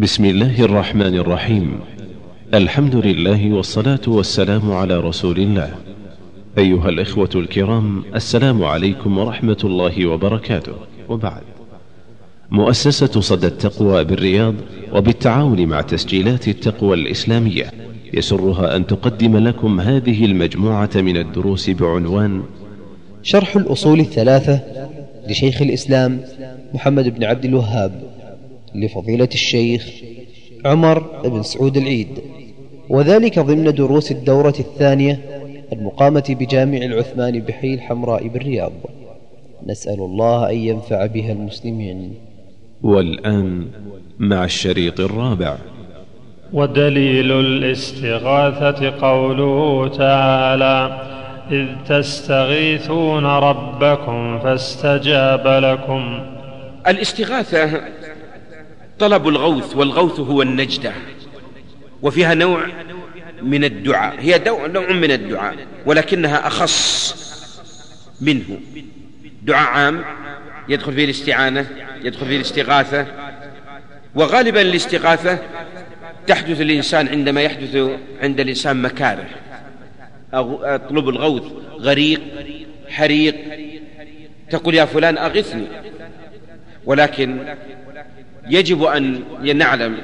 بسم الله الرحمن الرحيم. الحمد لله والصلاة والسلام على رسول الله. أيها الإخوة الكرام السلام عليكم ورحمة الله وبركاته. وبعد. مؤسسة صدى التقوى بالرياض وبالتعاون مع تسجيلات التقوى الإسلامية يسرها أن تقدم لكم هذه المجموعة من الدروس بعنوان شرح الأصول الثلاثة لشيخ الإسلام محمد بن عبد الوهاب. لفضيلة الشيخ عمر بن سعود العيد وذلك ضمن دروس الدورة الثانية المقامة بجامع العثمان بحي الحمراء بالرياض. نسأل الله أن ينفع بها المسلمين. والآن مع الشريط الرابع. ودليل الاستغاثة قوله تعالى إذ تستغيثون ربكم فاستجاب لكم. الاستغاثة طلب الغوث والغوث هو النجدة وفيها نوع من الدعاء. هي نوع من الدعاء ولكنها أخص منه. دعاء عام يدخل فيه الاستعانة يدخل فيه الاستغاثة وغالبا الاستغاثة تحدث الإنسان عندما يحدث عند الإنسان مكاره. أطلب الغوث غريق حريق تقول يا فلان أغثني ولكن يجب أن نعلم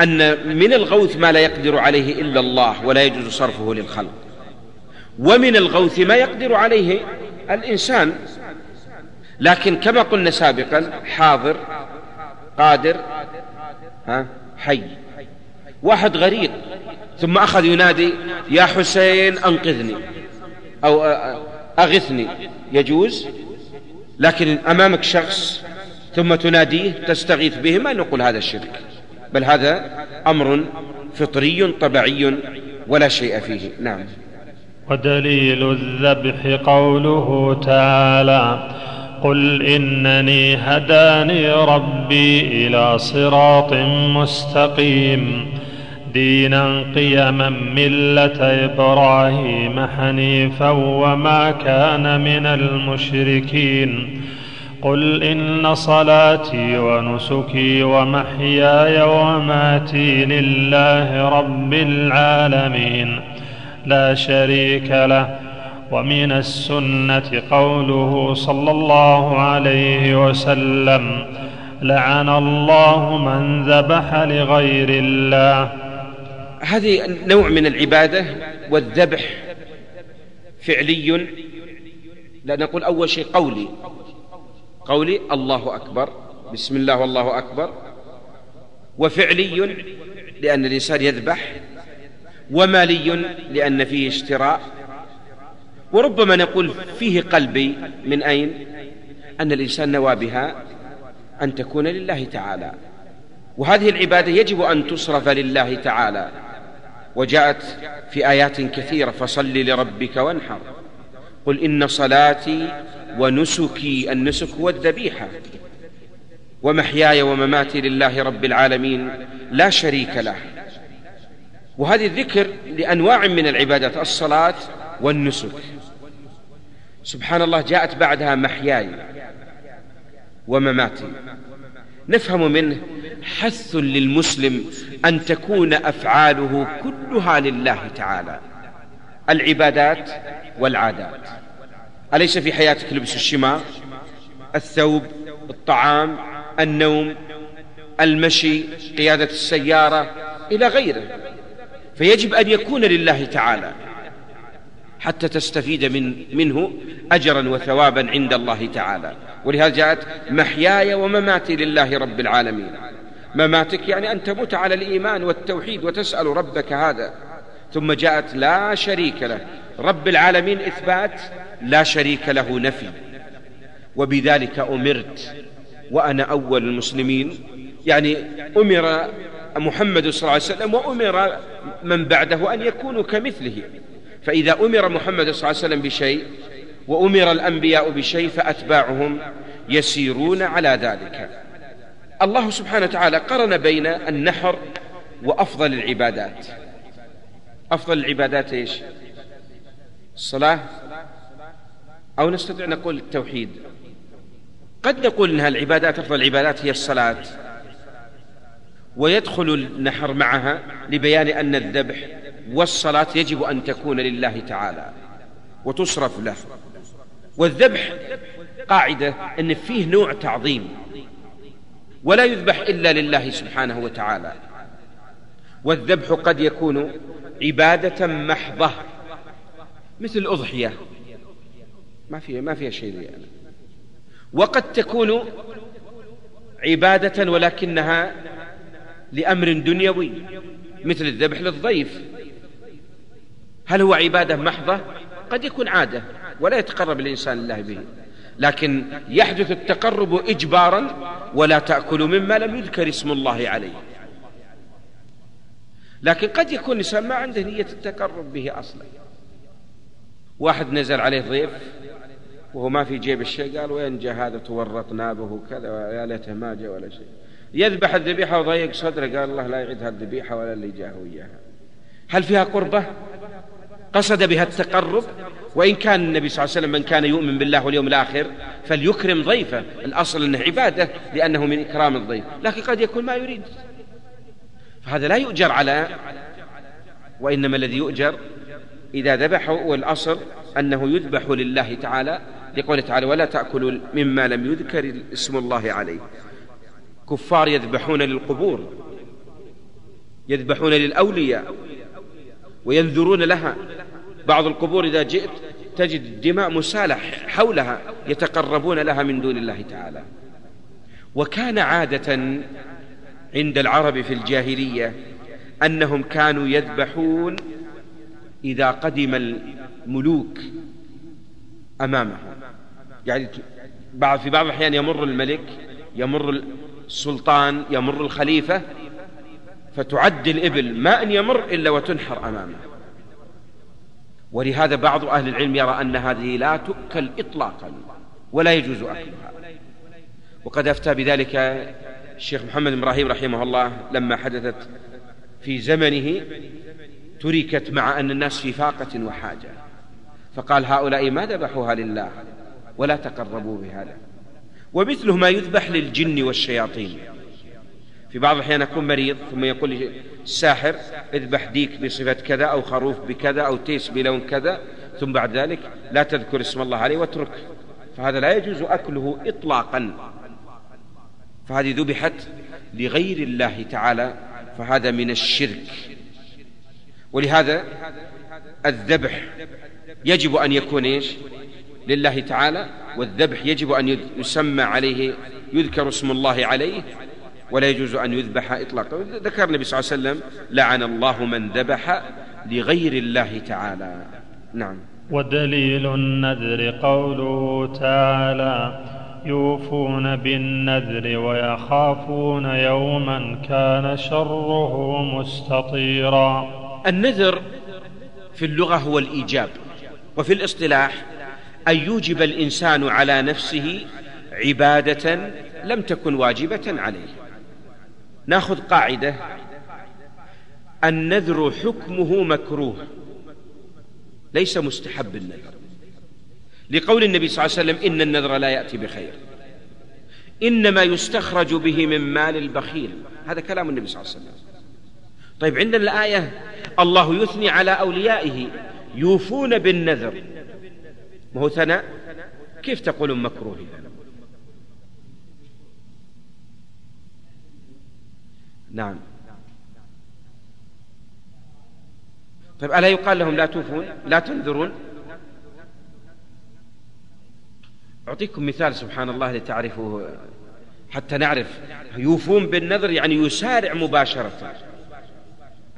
أن من الغوث ما لا يقدر عليه إلا الله ولا يجوز صرفه للخلق. ومن الغوث ما يقدر عليه الإنسان. لكن كما قلنا سابقا حاضر قادر ها حي. واحد غريق ثم أخذ ينادي يا حسين أنقذني. أو أغثني. يجوز؟ لكن أمامك شخص ثم تناديه تستغيث به ما نقول هذا الشرك. بل هذا أمر فطري طبيعي ولا شيء فيه. نعم. ودليل الذبح قوله تعالى قل إنني هداني ربي إلى صراط مستقيم. دينا قيما ملة إبراهيم حنيفا وما كان من المشركين. قل إن صلاتي ونسكي ومحياي وماتي لله رب العالمين لا شريك له ومن السنة قوله صلى الله عليه وسلم لعن الله من ذبح لغير الله هذه نوع من العبادة والذبح فعلي. لا نقول أول شيء قولي. قولي الله أكبر. بسم الله والله أكبر. وفعلي لأن الإنسان يذبح ومالي لأن فيه اشتراء. وربما نقول فيه قلبي من أين؟ أن الإنسان نوى بها أن تكون لله تعالى. وهذه العبادة يجب أن تصرف لله تعالى. وجاءت في آيات كثيرة فصل لربك وانحر. قل إن صلاتي ونسكي النسك هو الذبيحة. ومحياي ومماتي لله رب العالمين لا شريك له. وهذه الذكر لأنواع من العبادات الصلاة والنسك. سبحان الله جاءت بعدها محياي ومماتي. نفهم منه حث للمسلم أن تكون أفعاله كلها لله تعالى. العبادات والعادات. أليس في حياتك لبس الشماغ الثوب الطعام النوم المشي قيادة السيارة إلى غيره. فيجب أن يكون لله تعالى حتى تستفيد من منه أجرا وثوابا عند الله تعالى. ولهذا جاءت محياي ومماتي لله رب العالمين. مماتك يعني أن تموت على الإيمان والتوحيد وتسأل ربك هذا. ثم جاءت لا شريك له. رب العالمين إثبات لا شريك له نفي. وبذلك أمرت وأنا أول المسلمين. يعني أمر محمد صلى الله عليه وسلم وأمر من بعده أن يكونوا كمثله. فإذا أمر محمد صلى الله عليه وسلم بشيء وأمر الأنبياء بشيء فأتباعهم يسيرون على ذلك. الله سبحانه وتعالى قرن بين النحر وأفضل العبادات. أفضل العبادات إيش؟ الصلاة أو نستطيع نقول التوحيد. قد نقول إنها العبادات أفضل العبادات هي الصلاة. ويدخل النحر معها لبيان أن الذبح والصلاة يجب أن تكون لله تعالى وتصرف له. والذبح قاعدة أن فيه نوع تعظيم ولا يذبح إلا لله سبحانه وتعالى. والذبح قد يكون عبادة محضة مثل الأضحية. ما فيها ما فيها شيء يعني. وقد تكون عبادة ولكنها لأمر دنيوي مثل الذبح للضيف. هل هو عبادة محضة؟ قد يكون عادة ولا يتقرب الإنسان الله به. لكن يحدث التقرب إجبارا ولا تأكلوا مما لم يذكر اسم الله عليه. لكن قد يكون الإنسان ما عنده نية التقرب به أصلا. واحد نزل عليه ضيف وهو ما في جيب الشيء قال وين جاء هذا تورطنا به كذا يا ليته ما جاء ولا شيء. يذبح الذبيحة وضيق صدره قال الله لا يعيد هالذبيحة ولا اللي جاه وياها. هل فيها قربة؟ قصد بها التقرب؟ وإن كان النبي صلى الله عليه وسلم من كان يؤمن بالله واليوم الآخر فليكرم ضيفه. الأصل أنه عبادة لأنه من إكرام الضيف لكن قد يكون ما يريد. فهذا لا يؤجر على وإنما الذي يؤجر إذا ذبحه والأصل أنه يذبح لله تعالى لقوله تعالى ولا تأكلوا مما لم يذكر اسم الله عليه. كفار يذبحون للقبور يذبحون للأولياء وينذرون لها. بعض القبور إذا جئت تجد الدماء مسالح حولها يتقربون لها من دون الله تعالى. وكان عادة عند العرب في الجاهلية أنهم كانوا يذبحون إذا قدم الملوك أمامهم. يعني بعض في بعض الأحيان يمر الملك يمر السلطان يمر الخليفة فتعد الإبل ما أن يمر إلا وتنحر أمامه. ولهذا بعض أهل العلم يرى أن هذه لا تؤكل إطلاقا ولا يجوز أكلها. وقد أفتى بذلك الشيخ محمد إبراهيم رحمه الله لما حدثت في زمنه تركت مع أن الناس في فاقة وحاجة. فقال هؤلاء ما ذبحوها لله؟ ولا تقربوا بهذا. ومثله ما يذبح للجن والشياطين. في بعض الأحيان أكون مريض ثم يقول لي الساحر اذبح ديك بصفة كذا أو خروف بكذا أو تيس بلون كذا ثم بعد ذلك لا تذكر اسم الله عليه واترك. فهذا لا يجوز أكله إطلاقا. فهذه ذبحت لغير الله تعالى فهذا من الشرك. ولهذا الذبح يجب أن يكون إيش؟ لله تعالى والذبح يجب أن يسمى عليه يذكر اسم الله عليه ولا يجوز أن يذبح إطلاقا. ذكر النبي صلى الله عليه وسلم لعن الله من ذبح لغير الله تعالى. نعم. ودليل النذر قوله تعالى يوفون بالنذر ويخافون يوما كان شره مستطيرا. النذر في اللغة هو الإيجاب وفي الاصطلاح أن يوجب الإنسان على نفسه عبادة لم تكن واجبة عليه. ناخذ قاعدة. النذر حكمه مكروه. ليس مستحب النذر. لقول النبي صلى الله عليه وسلم إن النذر لا يأتي بخير. إنما يستخرج به من مال البخيل. هذا كلام النبي صلى الله عليه وسلم. طيب عندنا الآية الله يثني على أوليائه يوفون بالنذر. ما هو ثناء كيف تقولون مكروه نعم. طيب ألا يقال لهم لا توفون؟ لا تنذرون؟ أعطيكم مثال سبحان الله لتعرفوه. حتى نعرف يوفون بالنذر يعني يسارع مباشرة.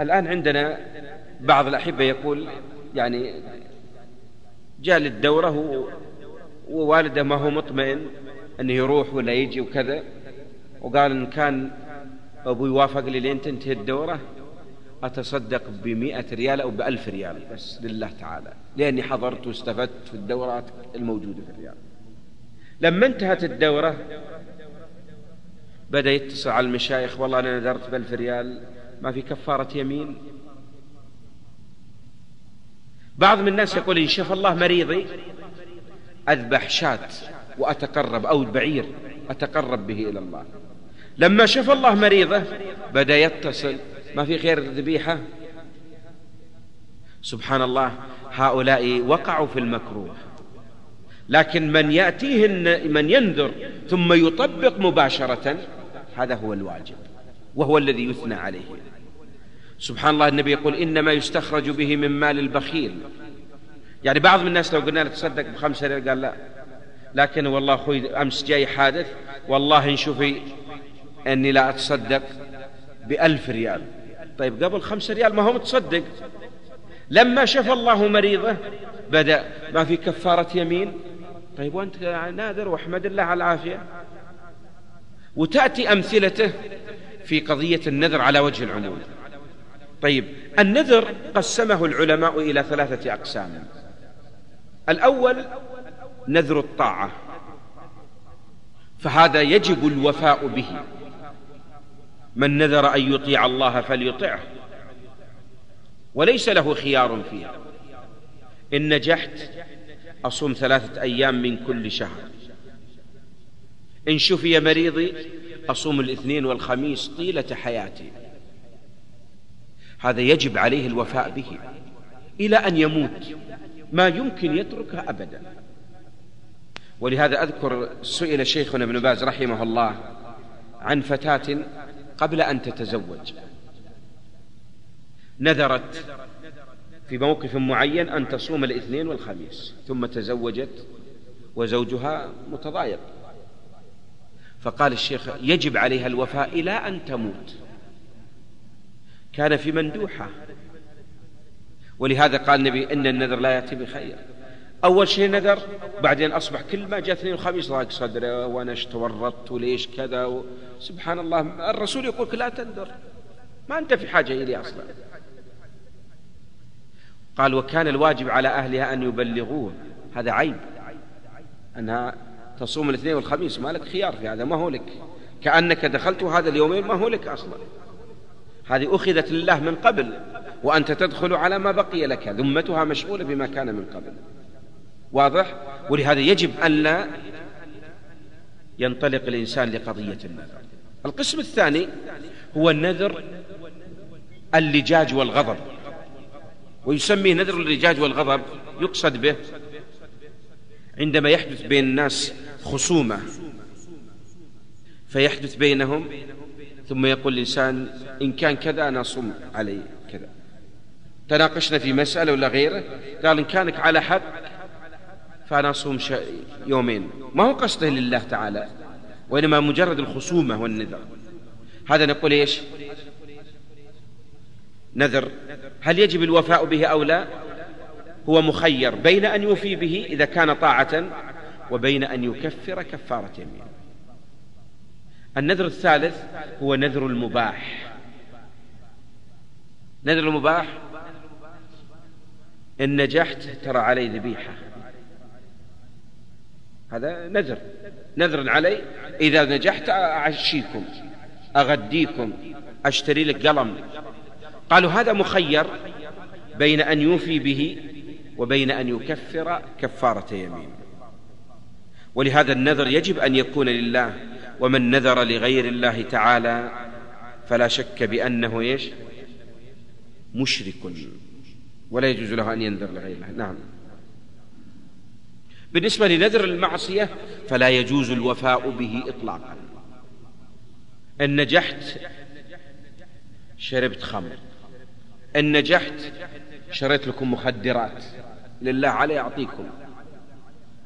الآن عندنا بعض الأحبة يقول يعني جاء للدورة ووالده ما هو مطمئن أنه يروح ولا يجي وكذا. وقال إن كان أبوي وافق لي لين تنتهي الدورة أتصدق بمئة ريال أو بألف ريال بس لله تعالى. لأني حضرت واستفدت في الدورات الموجودة في الرياض لما انتهت الدورة بدأ يتصل على المشايخ والله أنا نذرت بألف ريال ما في كفارة يمين. بعض من الناس يقول إن شاف الله مريضي أذبح شاة وأتقرب أو بعير أتقرب به إلى الله. لما شفى الله مريضه بدأ يتصل ما في غير ذبيحة سبحان الله هؤلاء وقعوا في المكروه. لكن من يأتيه من ينذر ثم يطبق مباشرة هذا هو الواجب وهو الذي يثنى عليه. سبحان الله النبي يقول إنما يستخرج به من مال البخيل يعني بعض من الناس لو قلنا له تصدق بخمسة ريال قال لا لكن والله أخوي أمس جاي حادث والله نشوفي أني لا أتصدق بألف ريال طيب قبل خمسة ريال ما هو متصدق لما شفى الله مريضه بدأ ما في كفارة يمين طيب وأنت نادر واحمد الله على العافية وتأتي أمثلته في قضية النذر على وجه العموم طيب النذر قسمه العلماء إلى ثلاثة أقسام. الأول نذر الطاعة فهذا يجب الوفاء به. من نذر أن يطيع الله فليطعه وليس له خيار فيه إن نجحت أصوم ثلاثة أيام من كل شهر. إن شفي مريضي أصوم الاثنين والخميس طيلة حياتي. هذا يجب عليه الوفاء به إلى أن يموت. ما يمكن يتركها أبدا. ولهذا أذكر سئل شيخنا ابن باز رحمه الله عن فتاة قبل أن تتزوج. نذرت في موقف معين أن تصوم الاثنين والخميس ثم تزوجت وزوجها متضايق. فقال الشيخ يجب عليها الوفاء إلى أن تموت. كان في مندوحة. ولهذا قال النبي إن النذر لا يأتي بخير. أول شيء نذر بعدين أصبح كل ما جاء اثنين وخميس ضاق صدره وأنا اشتورطت وليش كذا و... سبحان الله الرسول يقول لا تنذر. ما أنت في حاجة إلي أصلا. قال وكان الواجب على أهلها أن يبلغوه. هذا عيب. أنها تصوم الاثنين والخميس ما لك خيار في هذا ما هو لك. كأنك دخلت هذا اليومين ما هو لك أصلا. هذه أخذت لله من قبل وأنت تدخل على ما بقي لك ذمتها مشغولة بما كان من قبل. واضح؟ ولهذا يجب أن لا ينطلق الإنسان لقضية النذر. القسم الثاني هو النذر اللجاج والغضب. ويسميه نذر اللجاج والغضب يقصد به عندما يحدث بين الناس خصومة فيحدث بينهم ثم يقول الإنسان إن كان كذا أنا أصوم علي كذا. تناقشنا في مسألة ولا غيره؟ قال إن كانك على حق فأنا أصوم يومين. ما هو قصده لله تعالى؟ وإنما مجرد الخصومة والنذر. هذا نقول إيش؟ نذر. هل يجب الوفاء به أو لا؟ هو مخير. بين أن يوفي به إذا كان طاعة وبين أن يكفر كفارة يمين. النذر الثالث هو نذر المباح. نذر المباح؟ إن نجحت ترى علي ذبيحة. هذا نذر. نذر علي إذا نجحت أعشيكم أغديكم أشتري لك قلم. قالوا هذا مخير بين أن يوفي به وبين أن يكفر كفارة يمين. ولهذا النذر يجب أن يكون لله ومن نذر لغير الله تعالى فلا شك بأنه إيش؟ مشرك. ولا يجوز له أن ينذر لغير الله. نعم. بالنسبة لنذر المعصية فلا يجوز الوفاء به إطلاقا. إن نجحت شربت خمر. إن نجحت شريت لكم مخدرات. لله علي أعطيكم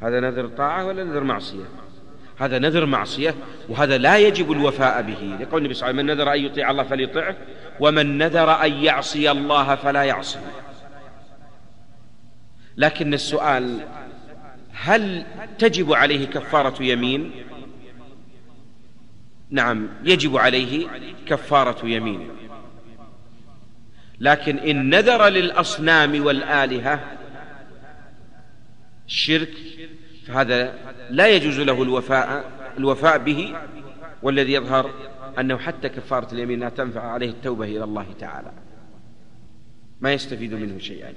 هذا نذر طاعة ولا نذر معصية؟ هذا نذر معصية وهذا لا يجب الوفاء به. لقول النبي صلى الله عليه وسلم من نذر أن يطيع الله فليطعه ومن نذر أن يعصي الله فلا يعصي. لكن السؤال هل تجب عليه كفارة يمين؟ نعم يجب عليه كفارة يمين. لكن إن نذر للأصنام والآلهة الشرك فهذا لا يجوز له الوفاء الوفاء به والذي يظهر أنه حتى كفارة اليمين لا تنفع عليه التوبة إلى الله تعالى. ما يستفيد منه شيئا.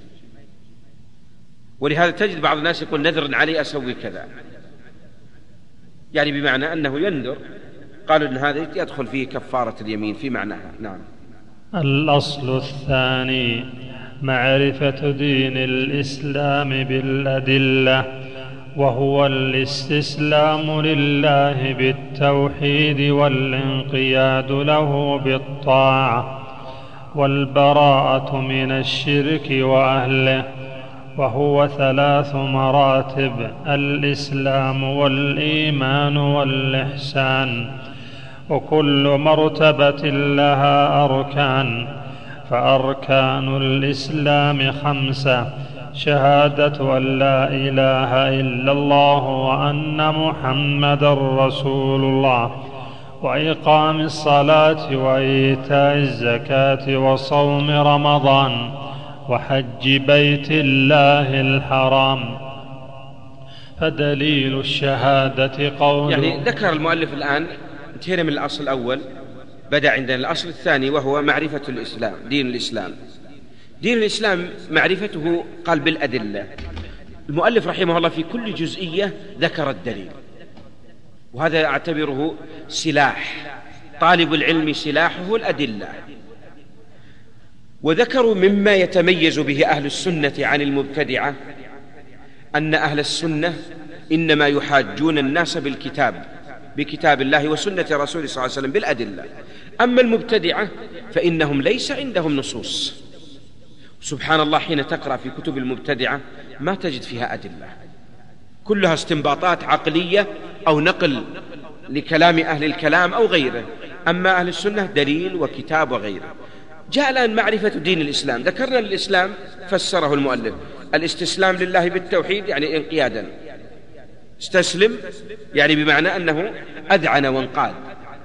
ولهذا تجد بعض الناس يقول نذر علي أسوي كذا. يعني بمعنى أنه ينذر قالوا أن هذا يدخل فيه كفارة اليمين في معناها. نعم. الأصل الثاني معرفة دين الإسلام بالأدلة. وهو الاستسلام لله بالتوحيد والانقياد له بالطاعة والبراءة من الشرك وأهله وهو ثلاث مراتب الإسلام والإيمان والإحسان. وكل مرتبة لها أركان فأركان الإسلام خمسة شهادة أن لا إله إلا الله وأن محمدا رسول الله وإقام الصلاة وإيتاء الزكاة وصوم رمضان وحج بيت الله الحرام. فدليل الشهادة قول يعني ذكر المؤلف الآن انتهينا من الأصل الأول بدأ عندنا الأصل الثاني وهو معرفة الإسلام دين الإسلام. دين الإسلام معرفته قال بالأدلة. المؤلف رحمه الله في كل جزئية ذكر الدليل. وهذا أعتبره سلاح. طالب العلم سلاحه الأدلة. وذكروا مما يتميز به أهل السنة عن المبتدعة أن أهل السنة إنما يحاجون الناس بالكتاب بكتاب الله وسنة رسوله صلى الله عليه وسلم بالأدلة. أما المبتدعة فإنهم ليس عندهم نصوص. سبحان الله حين تقرأ في كتب المبتدعة ما تجد فيها أدلة. كلها استنباطات عقلية أو نقل لكلام أهل الكلام أو غيره. أما أهل السنة دليل وكتاب وغيره. جاء الآن معرفة دين الإسلام. ذكرنا الإسلام فسره المؤلف. الاستسلام لله بالتوحيد يعني انقيادا. استسلم يعني بمعنى أنه أذعن وانقاد.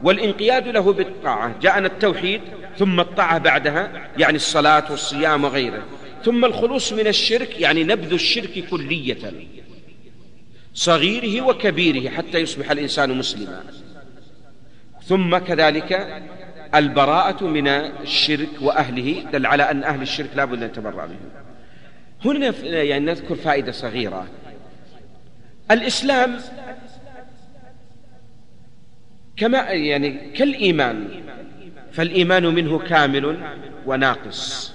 والانقياد له بالطاعة. جاءنا التوحيد ثم الطاعة بعدها يعني الصلاة والصيام وغيره. ثم الخلوص من الشرك يعني نبذ الشرك كلية. صغيره وكبيره حتى يصبح الإنسان مسلما. ثم كذلك البراءة من الشرك وأهله دل على أن أهل الشرك لا بد أن يتبرأ منهم هنا يعني نذكر فائدة صغيرة. الإسلام كما يعني كالإيمان. فالإيمان منه كامل وناقص.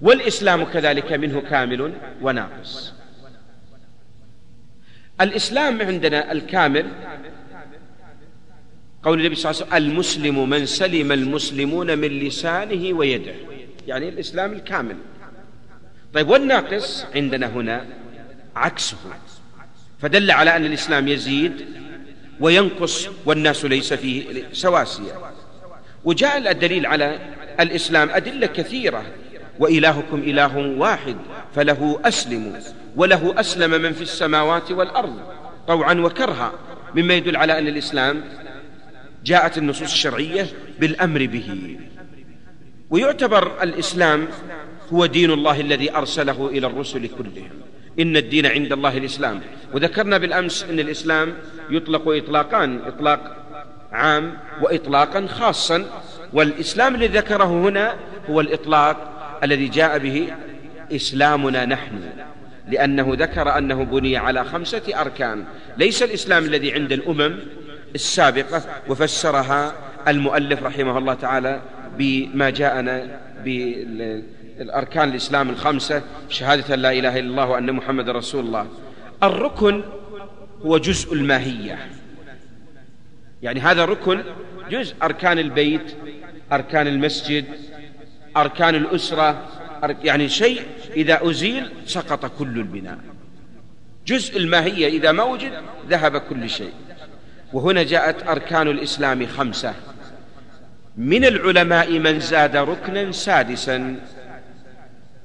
والإسلام كذلك منه كامل وناقص. الإسلام عندنا الكامل قول النبي صلى الله عليه وسلم المسلم من سلم المسلمون من لسانه ويده. يعني الإسلام الكامل. طيب والناقص عندنا هنا عكسه. فدل على أن الإسلام يزيد وينقص والناس ليس فيه سواسية. وجاء الدليل على الإسلام أدلة كثيرة. وإلهكم إله واحد فله أسلموا وله أسلم من في السماوات والأرض طوعا وكرها. مما يدل على أن الإسلام جاءت النصوص الشرعية بالأمر به. ويعتبر الإسلام هو دين الله الذي أرسله إلى الرسل كلهم. إن الدين عند الله الإسلام. وذكرنا بالأمس أن الإسلام يطلق إطلاقان إطلاق عام وإطلاقا خاصا. والإسلام الذي ذكره هنا هو الإطلاق الذي جاء به إسلامنا نحن لأنه ذكر أنه بني على خمسة أركان. ليس الإسلام الذي عند الأمم السابقة وفسرها المؤلف رحمه الله تعالى بما جاءنا بالأركان الإسلام الخمسة شهادة لا إله إلا الله وأن محمد رسول الله. الركن هو جزء الماهية. يعني هذا ركن جزء أركان البيت أركان المسجد أركان الأسرة يعني شيء إذا أزيل سقط كل البناء. جزء الماهية إذا ما وجد ذهب كل شيء. وهنا جاءت أركان الإسلام خمسة. من العلماء من زاد ركنا سادسا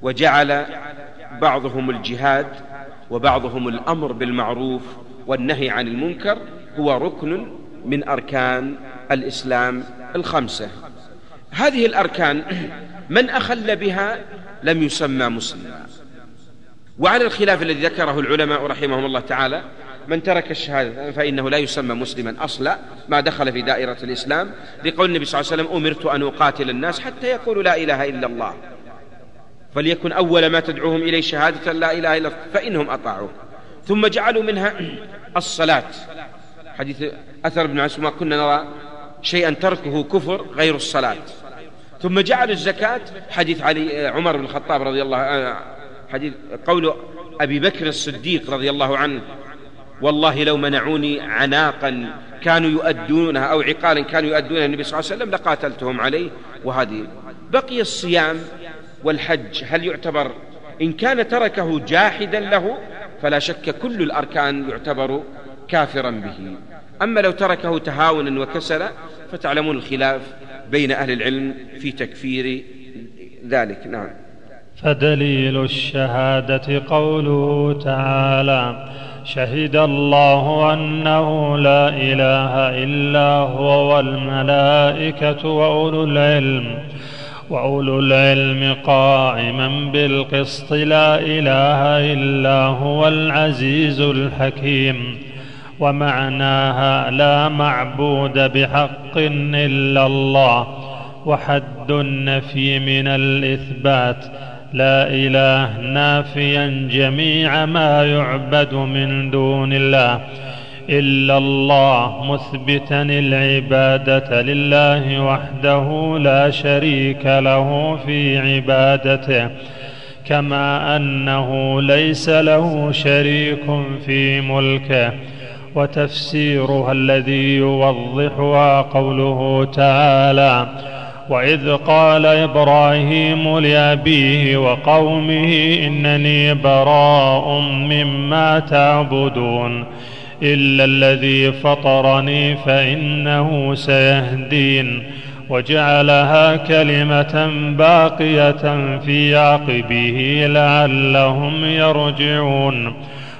وجعل بعضهم الجهاد وبعضهم الأمر بالمعروف والنهي عن المنكر هو ركن من أركان الإسلام الخمسة. هذه الأركان من أخل بها لم يسمى مسلما. وعلى الخلاف الذي ذكره العلماء رحمهم الله تعالى من ترك الشهادة فإنه لا يسمى مسلما أصلا ما دخل في دائرة الإسلام. لقول النبي صلى الله عليه وسلم أمرت أن أقاتل الناس حتى يقولوا لا إله إلا الله. فليكن أول ما تدعوهم إليه شهادة لا إله إلا الله فإنهم أطاعوه. ثم جعلوا منها الصلاة. حديث أثر ابن عسوم ما كنا نرى شيئا تركه كفر غير الصلاة. ثم جعل الزكاة حديث علي عمر بن الخطاب رضي الله عنه حديث قول أبي بكر الصديق رضي الله عنه والله لو منعوني عناقا كانوا يؤدونها أو عقالا كانوا يؤدونها النبي صلى الله عليه وسلم لقاتلتهم عليه وهذه بقي الصيام والحج هل يعتبر إن كان تركه جاحدا له؟ فلا شك كل الأركان يعتبر كافرا به. أما لو تركه تهاونا وكسلا فتعلمون الخلاف بين أهل العلم في تكفير ذلك. نعم. فدليل الشهادة قوله تعالى شهد الله أنه لا إله إلا هو والملائكة وأولو العلم وأولو العلم قائما بالقسط لا إله إلا هو العزيز الحكيم. ومعناها لا معبود بحق إلا الله وحد النفي من الإثبات لا إله نافيا جميع ما يعبد من دون الله إلا الله مثبتا العبادة لله وحده لا شريك له في عبادته كما أنه ليس له شريك في ملكه وتفسيرها الذي يوضحها قوله تعالى واذ قال إبراهيم لابيه وقومه انني براء مما تعبدون الا الذي فطرني فانه سيهدين وجعلها كلمه باقيه في عقبه لعلهم يرجعون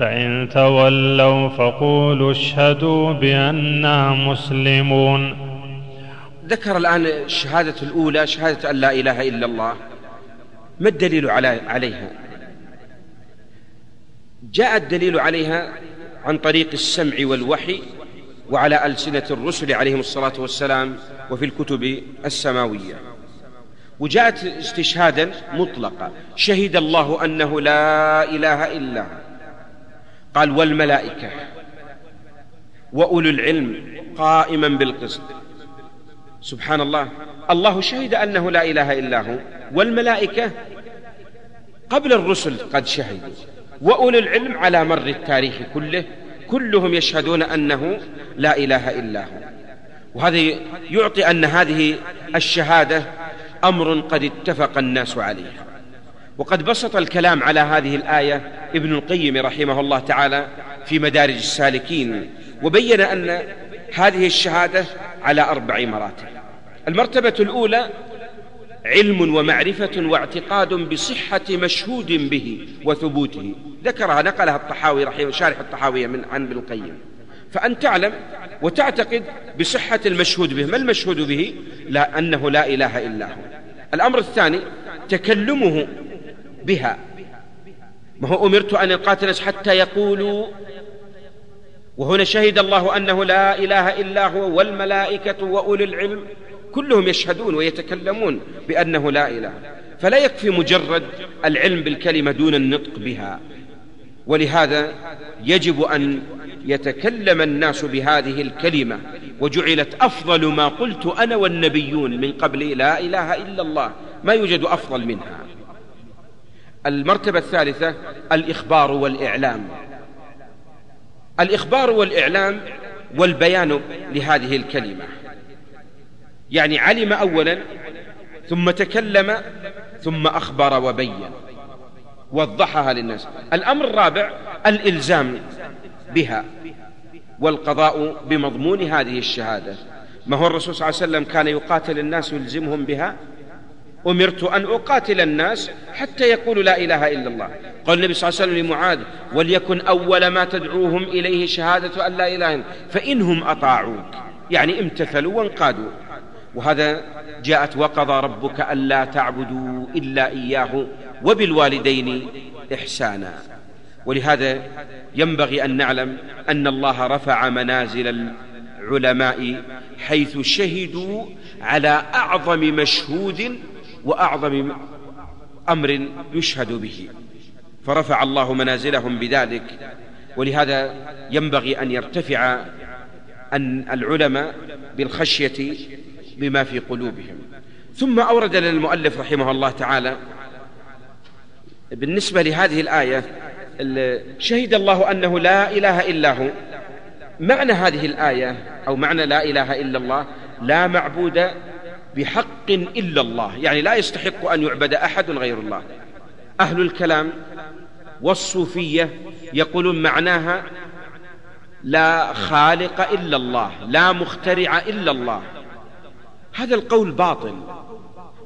فإن تولوا فقولوا اشهدوا بأننا مسلمون. ذكر الآن الشهادة الأولى شهادة أن لا إله إلا الله. ما الدليل عليها؟ جاء الدليل عليها عن طريق السمع والوحي وعلى ألسنة الرسل عليهم الصلاة والسلام وفي الكتب السماوية. وجاءت استشهادا مطلقا شهد الله أنه لا إله إلا هو. قال والملائكة وأولو العلم قائما بالقسط. سبحان الله. الله شهد أنه لا إله إلا هو. والملائكة قبل الرسل قد شهدوا. وأولو العلم على مر التاريخ كله كلهم يشهدون أنه لا إله إلا هو. وهذا يعطي أن هذه الشهادة أمر قد اتفق الناس عليه وقد بسط الكلام على هذه الآية ابن القيم رحمه الله تعالى في مدارج السالكين وبين أن هذه الشهادة على أربع مراتب. المرتبة الأولى علم ومعرفة واعتقاد بصحة مشهود به وثبوته. ذكرها نقلها الطحاوي رحمه شارح الطحاوية من عن ابن القيم. فأن تعلم وتعتقد بصحة المشهود به. ما المشهود به؟ لا أنه لا إله إلا هو. الأمر الثاني تكلمه بها. ما هو أمرت أن أقاتل حتى يقولوا وهنا شهد الله أنه لا إله إلا هو والملائكة وأولي العلم كلهم يشهدون ويتكلمون بأنه لا إله. فلا يكفي مجرد العلم بالكلمة دون النطق بها. ولهذا يجب أن يتكلم الناس بهذه الكلمة. وجعلت أفضل ما قلت أنا والنبيون من قبل لا إله إلا الله. ما يوجد أفضل منها. المرتبة الثالثة الإخبار والإعلام. الإخبار والإعلام والبيان لهذه الكلمة. يعني علم أولا ثم تكلم ثم أخبر وبين وضحها للناس. الأمر الرابع الإلزام بها والقضاء بمضمون هذه الشهادة. ما هو الرسول صلى الله عليه وسلم كان يقاتل الناس ويلزمهم بها؟ أمرت أن أقاتل الناس حتى يقولوا لا إله إلا الله. قال النبي صلى الله عليه وسلم لمعاذ وليكن أول ما تدعوهم إليه شهادة أن لا إله إلا الله فإنهم أطاعوك. يعني امتثلوا وانقادوا. وهذا جاءت وقضى ربك ألا تعبدوا إلا إياه وبالوالدين إحسانا. ولهذا ينبغي أن نعلم أن الله رفع منازل العلماء حيث شهدوا على أعظم مشهود وأعظم أمر يشهد به. فرفع الله منازلهم بذلك ولهذا ينبغي أن يرتفع أن العلماء بالخشية بما في قلوبهم. ثم أورد لنا المؤلف رحمه الله تعالى بالنسبة لهذه الآية شهد الله أنه لا إله إلا هو. معنى هذه الآية أو معنى لا إله إلا الله لا معبود بحق إلا الله يعني لا يستحق أن يعبد أحد غير الله. أهل الكلام والصوفية يقولون معناها لا خالق إلا الله لا مخترع إلا الله. هذا القول باطل.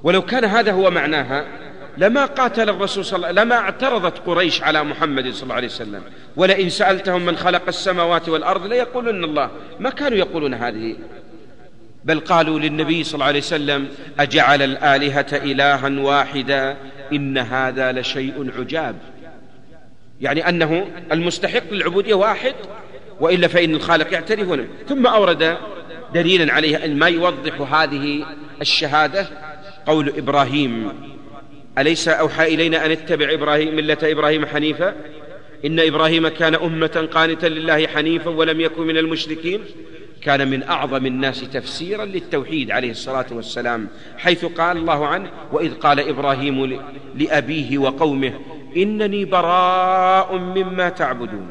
ولو كان هذا هو معناها لما قاتل الرسول صلى الله عليه وسلم لما اعترضت قريش على محمد صلى الله عليه وسلم ولئن سألتهم من خلق السماوات والأرض ليقولن الله. ما كانوا يقولون هذه. بل قالوا للنبي صلى الله عليه وسلم أجعل الآلهة إلها واحدا؟ إن هذا لشيء عجاب. يعني أنه المستحق للعبودية واحد وإلا فإن الخالق يعترفون ثم أورد دليلا عليه ما يوضح هذه الشهادة قول إبراهيم. أليس أوحى إلينا أن اتبع إبراهيم ملة إبراهيم حنيفا؟ إن إبراهيم كان أمة قانتا لله حنيفا ولم يكن من المشركين؟ كان من أعظم الناس تفسيرا للتوحيد عليه الصلاة والسلام حيث قال الله عنه وإذ قال إبراهيم لأبيه وقومه إنني براء مما تعبدون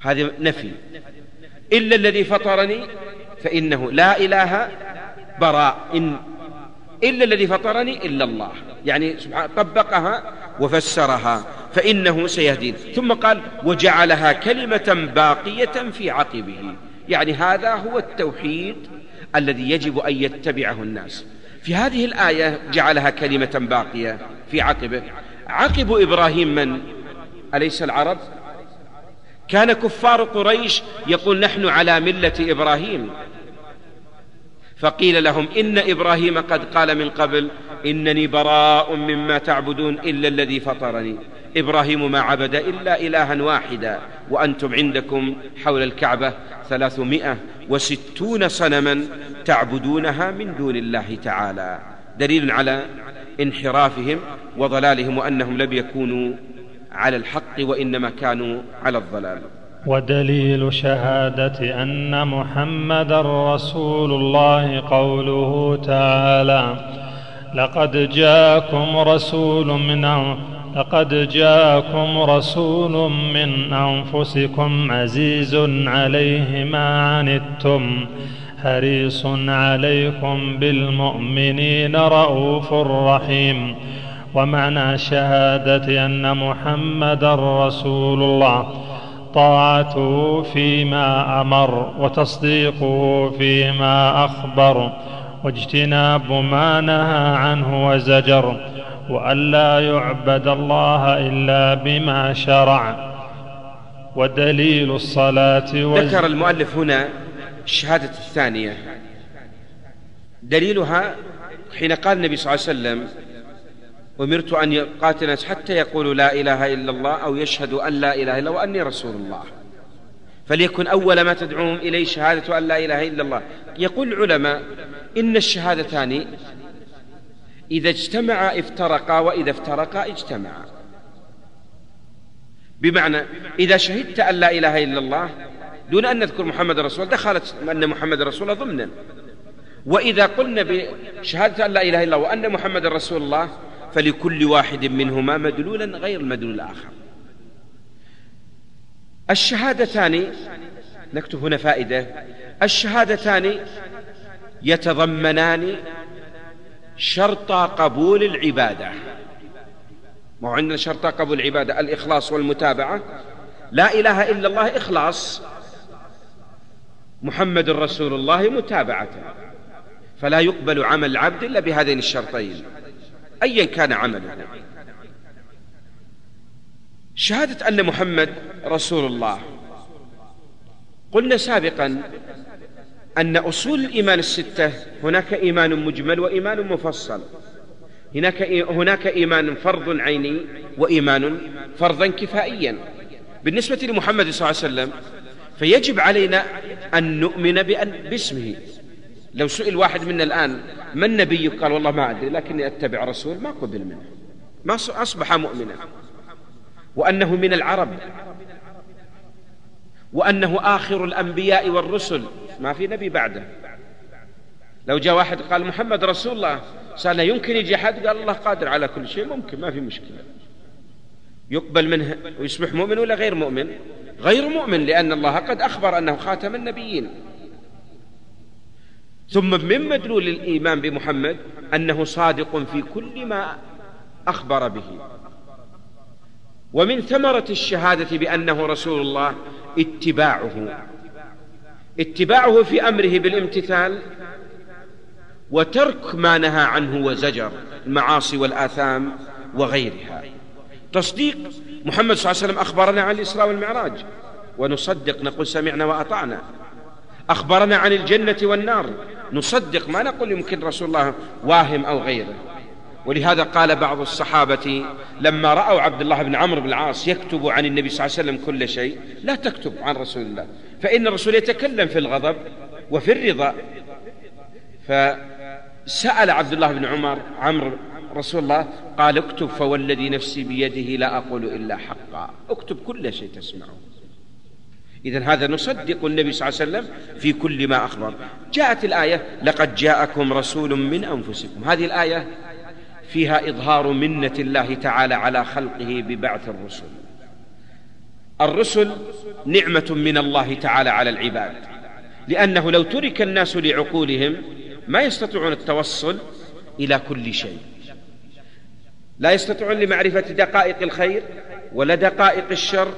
هذا نفي. إلا الذي فطرني فإنه لا إله براء إن إلا الذي فطرني إلا الله. يعني طبقها وفسرها فإنه سيهدين. ثم قال وجعلها كلمة باقية في عقبه يعني هذا هو التوحيد الذي يجب أن يتبعه الناس. في هذه الآية جعلها كلمة باقية في عقبه. عقب إبراهيم من؟ أليس العرب؟ كان كفار قريش يقول نحن على ملة إبراهيم. فقيل لهم إن إبراهيم قد قال من قبل إنني براء مما تعبدون إلا الذي فطرني. إبراهيم ما عبد إلا إلها واحدا وأنتم عندكم حول الكعبة ثلاثمائة وستون صنما تعبدونها من دون الله تعالى. دليل على انحرافهم وضلالهم وأنهم لم يكونوا على الحق وإنما كانوا على الضلال. ودليل شهادة أن محمد رسول الله قوله تعالى لقد جاءكم رسول من لقد جاءكم رسول من أنفسكم عزيز عليه ما عنتم حريص عليكم بالمؤمنين رؤوف رحيم. ومعنى شهادة أن محمد رسول الله طاعته فيما أمر وتصديقه فيما أخبر واجتناب ما نهى عنه وزجر والا يعبد الله إلا بما شرع ودليل الصلاة ذكر المؤلف هنا الشهادة الثانية. دليلها حين قال النبي صلى الله عليه وسلم أمرت أن يقاتل الناس حتى يقولوا لا إله إلا الله أو يشهدوا أن لا إله إلا وأني رسول الله. فليكن أول ما تدعوهم إليه شهادة أن لا إله إلا الله. يقول العلماء إن الشهادتان إذا اجتمعا افترقا وإذا افترقا اجتمعا. بمعنى إذا شهدت أن لا إله إلا الله دون أن نذكر محمد رسول دخلت أن محمد رسول ضمنا. وإذا قلنا بشهادة أن لا إله إلا الله وأن محمد رسول الله فلكل واحد منهما مدلولا غير المدلول الآخر. الشهادتان نكتب هنا فائدة الشهادتان يتضمنان شرط قبول العبادة. ما عندنا شرط قبول العبادة؟ الإخلاص والمتابعة. لا إله إلا الله إخلاص. محمد رسول الله متابعة. فلا يقبل عمل العبد إلا بهذين الشرطين. أيا كان عمله. شهادة أن محمد رسول الله. قلنا سابقا أن أصول الإيمان الستة هناك إيمان مجمل وإيمان مفصل. هناك هناك إيمان فرض عيني وإيمان فرضا كفائيا. بالنسبة لمحمد صلى الله عليه وسلم فيجب علينا أن نؤمن بأن باسمه. لو سئل واحد منا الآن من نبيك قال والله ما أدري لكني أتبع رسول ما قبل منه. ما أصبح مؤمنا. وأنه من العرب. وأنه آخر الأنبياء والرسل. ما في نبي بعده. لو جاء واحد قال محمد رسول الله سألنا يمكن يجي حد قال الله قادر على كل شيء ممكن ما في مشكلة. يقبل منه ويصبح مؤمن ولا غير مؤمن؟ غير مؤمن لأن الله قد أخبر أنه خاتم النبيين. ثم من مدلول الإيمان بمحمد أنه صادق في كل ما أخبر به. ومن ثمرة الشهادة بأنه رسول الله اتباعه اتباعه في أمره بالامتثال وترك ما نهى عنه وزجر المعاصي والآثام وغيرها. تصديق محمد صلى الله عليه وسلم أخبرنا عن الإسراء والمعراج. ونصدق نقول سمعنا وأطعنا. أخبرنا عن الجنة والنار. نصدق ما نقول يمكن رسول الله واهم أو غيره. ولهذا قال بعض الصحابة لما رأوا عبد الله بن عمرو بن العاص يكتب عن النبي صلى الله عليه وسلم كل شيء لا تكتب عن رسول الله. فإن الرسول يتكلم في الغضب وفي الرضا. فسأل عبد الله بن عمر عمرو رسول الله قال اكتب فوالذي نفسي بيده لا أقول إلا حقا. اكتب كل شيء تسمعه. إذا هذا نصدق النبي صلى الله عليه وسلم في كل ما أخبر. جاءت الآية لقد جاءكم رسول من أنفسكم. هذه الآية فيها إظهار منة الله تعالى على خلقه ببعث الرسل. الرسل نعمة من الله تعالى على العباد. لأنه لو ترك الناس لعقولهم ما يستطيعون التوصل إلى كل شيء. لا يستطيعون لمعرفة دقائق الخير ولا دقائق الشر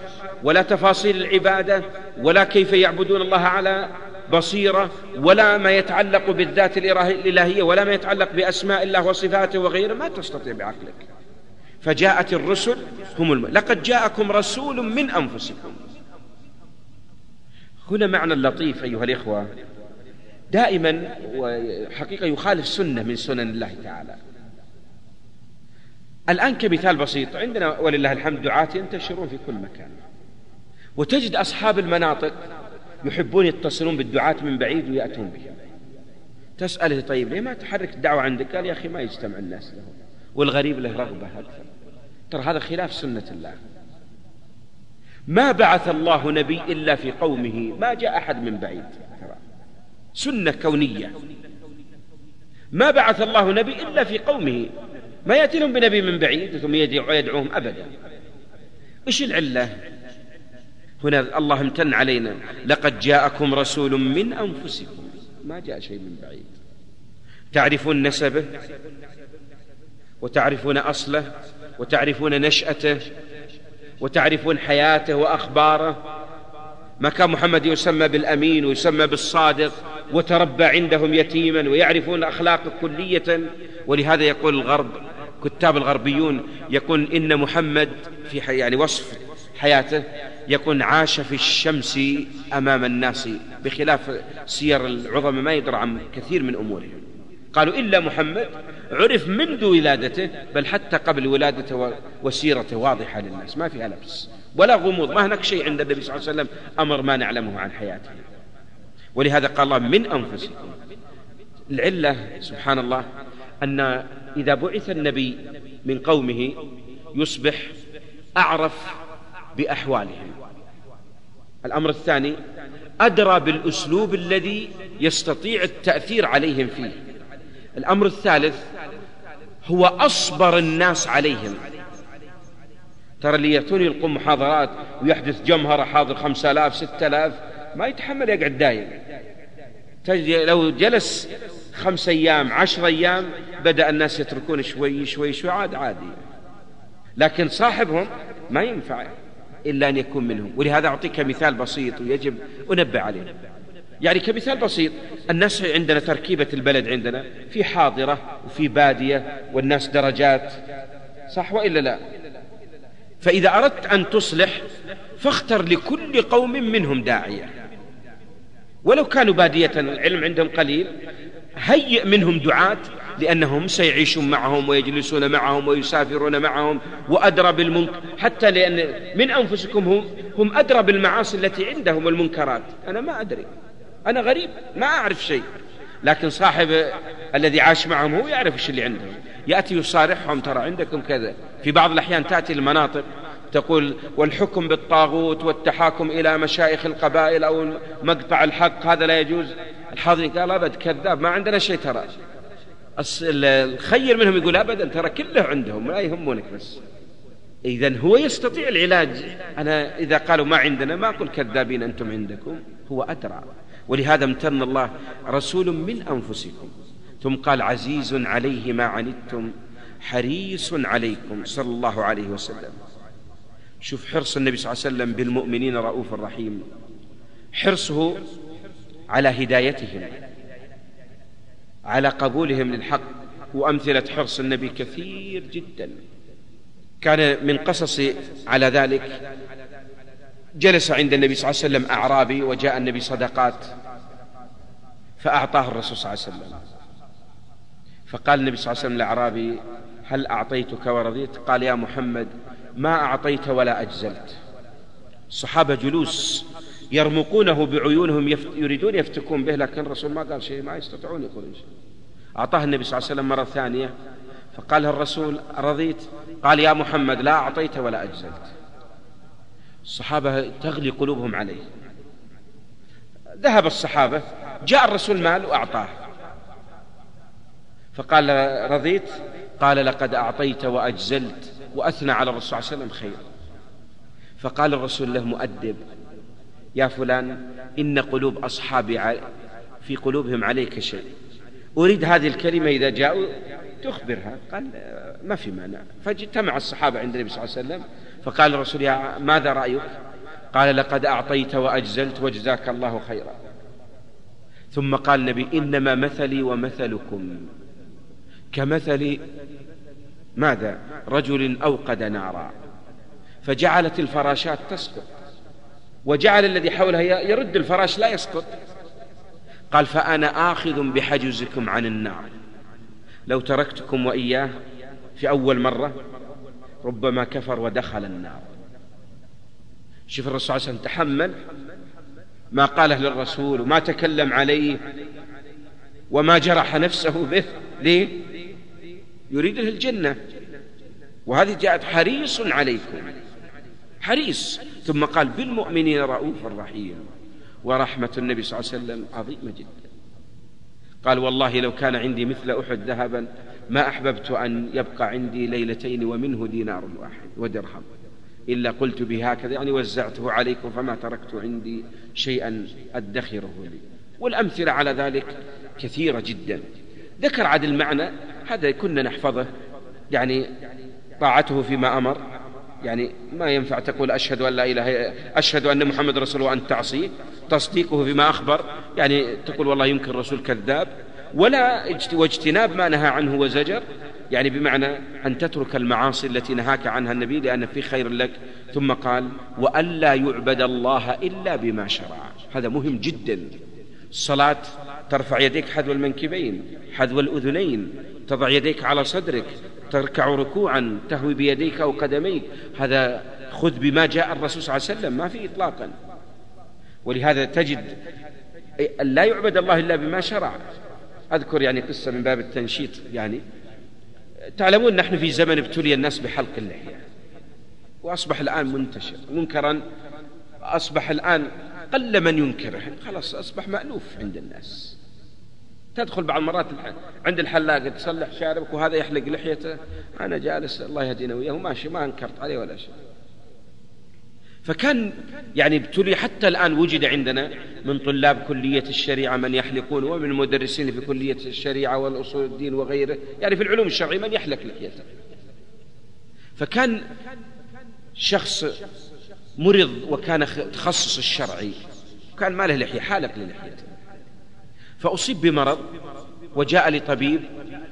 ولا تفاصيل العبادة ولا كيف يعبدون الله على بصيرة ولا ما يتعلق بالذات الإلهية ولا ما يتعلق بأسماء الله وصفاته وغيره. ما تستطيع بعقلك. فجاءت الرسل هم الم... لقد جاءكم رسول من أنفسكم. هنا معنى اللطيف أيها الإخوة. دائما وحقيقة يخالف سنة من سنن الله تعالى. الآن كمثال بسيط. عندنا ولله الحمد دعاة ينتشرون في كل مكان. وتجد أصحاب المناطق يحبون يتصلون بالدعاة من بعيد ويأتون بهم تسأله طيب ليه ما تحرك الدعوة عندك؟ قال يا أخي ما يجتمع الناس له. والغريب له رغبة أكثر. ترى هذا خلاف سنة الله. ما بعث الله نبي إلا في قومه ما جاء أحد من بعيد. ترى. سنة كونية. ما بعث الله نبي إلا في قومه. ما يأتي لهم بنبي من بعيد ثم يدعوهم أبدا. إيش العلة؟ هنا الله امتن علينا لقد جاءكم رسول من أنفسكم. ما جاء شيء من بعيد. تعرفون نسبه؟ وتعرفون أصله؟ وتعرفون نشأته؟ وتعرفون حياته وأخباره؟ ما كان محمد يسمى بالأمين ويسمى بالصادق وتربى عندهم يتيما ويعرفون أخلاقه كلية. ولهذا يقول الغرب كتاب الغربيون يقول إن محمد في حي يعني وصف حياته يكون عاش في الشمس أمام الناس بخلاف سير العظماء ما يدرى عن كثير من أمورهم. قالوا إلا محمد عرف منذ ولادته بل حتى قبل ولادته وسيرته واضحة للناس ما فيها لبس ولا غموض ما هناك شيء عند النبي صلى الله عليه وسلم أمر ما نعلمه عن حياته. ولهذا قال الله من أنفسكم العلة سبحان الله أن إذا بعث النبي من قومه يصبح أعرف بأحوالهم. الأمر الثاني أدرى بالأسلوب الذي يستطيع التأثير عليهم فيه. الأمر الثالث هو أصبر الناس عليهم. ترى اللي يأتون يلقون محاضرات ويحدث جمهرة حاضر خمسة آلاف ستة آلاف ما يتحمل يقعد دايم. لو جلس خمس أيام عشر أيام بدأ الناس يتركون شوي شوي شوي عاد عادي. لكن صاحبهم ما ينفع إلا أن يكون منهم. ولهذا أعطيك مثال بسيط ويجب أنبه عليه. يعني كمثال بسيط الناس عندنا تركيبة البلد عندنا في حاضرة وفي بادية والناس درجات صح وإلا لا؟ فإذا أردت أن تصلح فاختر لكل قوم منهم داعية. ولو كانوا بادية العلم عندهم قليل هيئ منهم دعاة لأنهم سيعيشون معهم ويجلسون معهم ويسافرون معهم وأدرى بالمنكر حتى لأن من أنفسكم هم, هم أدرى بالمعاصي التي عندهم والمنكرات. أنا ما أدري. أنا غريب. ما أعرف شيء. لكن صاحب الذي عاش معهم هو يعرف إيش اللي عندهم. يأتي يصارحهم ترى عندكم كذا. في بعض الأحيان تأتي المناطق تقول والحكم بالطاغوت والتحاكم إلى مشايخ القبائل أو مقطع الحق هذا لا يجوز. الحاضرين قال أبد كذاب ما عندنا شيء ترى. الخير منهم يقول أبدا ترى كله عندهم لا يهمونك بس. إذا هو يستطيع العلاج. أنا إذا قالوا ما عندنا ما أقول كذابين أنتم عندكم هو أدرى. ولهذا امتن الله رسول من أنفسكم. ثم قال عزيز عليه ما عنتم حريص عليكم صلى الله عليه وسلم. شوف حرص النبي صلى الله عليه وسلم بالمؤمنين رؤوف رحيم. حرصه على هدايتهم على قبولهم للحق وأمثلة حرص النبي كثير جدا. كان من قصص على ذلك جلس عند النبي صلى الله عليه وسلم أعرابي وجاء النبي صدقات فأعطاه الرسول صلى الله عليه وسلم. فقال النبي صلى الله عليه وسلم للأعرابي هل أعطيتك ورضيت؟ قال يا محمد ما أعطيت ولا أجزلت. الصحابة جلوس يرمقونه بعيونهم يفت... يريدون يفتكون به لكن الرسول ما قال شيء ما يستطيعون يقولون شيء أعطاه النبي صلى الله عليه وسلم مرة ثانية فقال الرسول رضيت قال يا محمد لا أعطيت ولا أجزلت. الصحابة تغلي قلوبهم عليه. ذهب الصحابة جاء الرسول مال وأعطاه. فقال رضيت قال لقد أعطيت وأجزلت. وأثنى على الرسول صلى الله عليه وسلم خير. فقال الرسول له مؤدب يا فلان إن قلوب أصحابي في قلوبهم عليك شيء. أريد هذه الكلمة إذا جاءوا تخبرها. قال ما في مانع. فاجتمع الصحابة عند النبي صلى الله عليه وسلم فقال الرسول يا ماذا رأيك؟ قال لقد أعطيت وأجزلت وجزاك الله خيرا. ثم قال النبي إنما مثلي ومثلكم. كمثل ماذا؟ رجل أوقد نارا. فجعلت الفراشات تسقط. وجعل الذي حولها يرد الفراش لا يسقط. قال فأنا آخذ بحجزكم عن النار. لو تركتكم وإياه في أول مرة ربما كفر ودخل النار. شوف الرسول صلى الله عليه وسلم تحمل ما قاله للرسول وما تكلم عليه وما جرح نفسه به. ليه؟ يريد له الجنة. وهذه جاءت حريص عليكم. حريص. ثم قال بالمؤمنين رؤوف رحيم. ورحمة النبي صلى الله عليه وسلم عظيمة جدا. قال والله لو كان عندي مثل أحد ذهبا ما أحببت أن يبقى عندي ليلتين ومنه دينار واحد ودرهم. إلا قلت به هكذا يعني وزعته عليكم فما تركت عندي شيئا أدخره لي. والأمثلة على ذلك كثيرة جدا. ذكر عاد المعنى هذا كنا نحفظه. يعني طاعته فيما أمر. يعني ما ينفع تقول أشهد أن لا إله أشهد أن محمد رسول وأن تعصيه تصديقه فيما أخبر. يعني تقول والله يمكن الرسول كذاب. ولا واجتناب ما نهى عنه وزجر. يعني بمعنى أن تترك المعاصي التي نهاك عنها النبي لأن في خير لك. ثم قال وألا يعبد الله إلا بما شرع. هذا مهم جدا. الصلاة ترفع يديك حذو المنكبين حذو الأذنين تضع يديك على صدرك تركع ركوعا تهوي بيديك أو قدميك. هذا خذ بما جاء الرسول صلى الله عليه وسلم ما في إطلاقا. ولهذا تجد لا يعبد الله إلا بما شرع. أذكر يعني قصة من باب التنشيط يعني تعلمون نحن في زمن ابتلي الناس بحلق اللحية. وأصبح الآن منتشر منكرا أصبح الآن قل من ينكره خلاص أصبح مألوف عند الناس. تدخل بعض المرات عند الحلاق تصلح شاربك وهذا يحلق لحيته. أنا جالس الله يهدينا وياه ماشي ما أنكرت عليه ولا شيء فكان يعني ابتلي حتى الآن وجد عندنا من طلاب كلية الشريعة من يحلقون ومن المدرسين في كلية الشريعة والأصول الدين وغيره. يعني في العلوم الشرعية من يحلق لحيته. فكان شخص مرض وكان تخصص الشرعي. كان ما له لحية حالق للحيته فأصيب بمرض وجاء لطبيب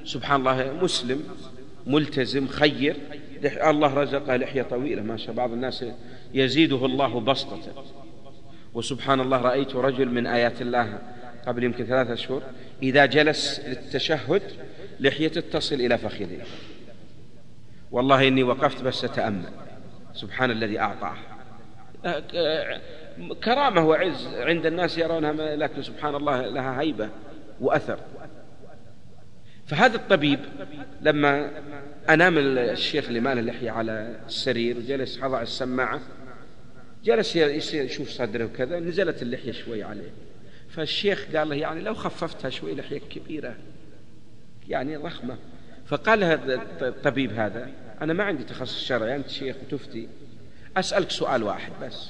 سبحان الله مسلم ملتزم خير. الله رزقه لحية طويلة ما شاء بعض الناس يزيده الله بسطة. وسبحان الله رأيت رجل من آيات الله قبل يمكن ثلاثة أشهر إذا جلس للتشهد لحيته تصل إلى فخذه. والله إني وقفت بس أتأمل. سبحان الذي أعطاه. كرامة وعز عند الناس يرونها لكن سبحان الله لها هيبة وأثر. فهذا الطبيب لما أنام الشيخ اللي ماله لحية على السرير وجلس حضع السماعة جلس يشوف صدره وكذا نزلت اللحية شوي عليه. فالشيخ قال له يعني لو خففتها شوي لحية كبيرة يعني ضخمة فقال هذا الطبيب هذا أنا ما عندي تخصص شرعي أنت شيخ وتفتي أسألك سؤال واحد بس.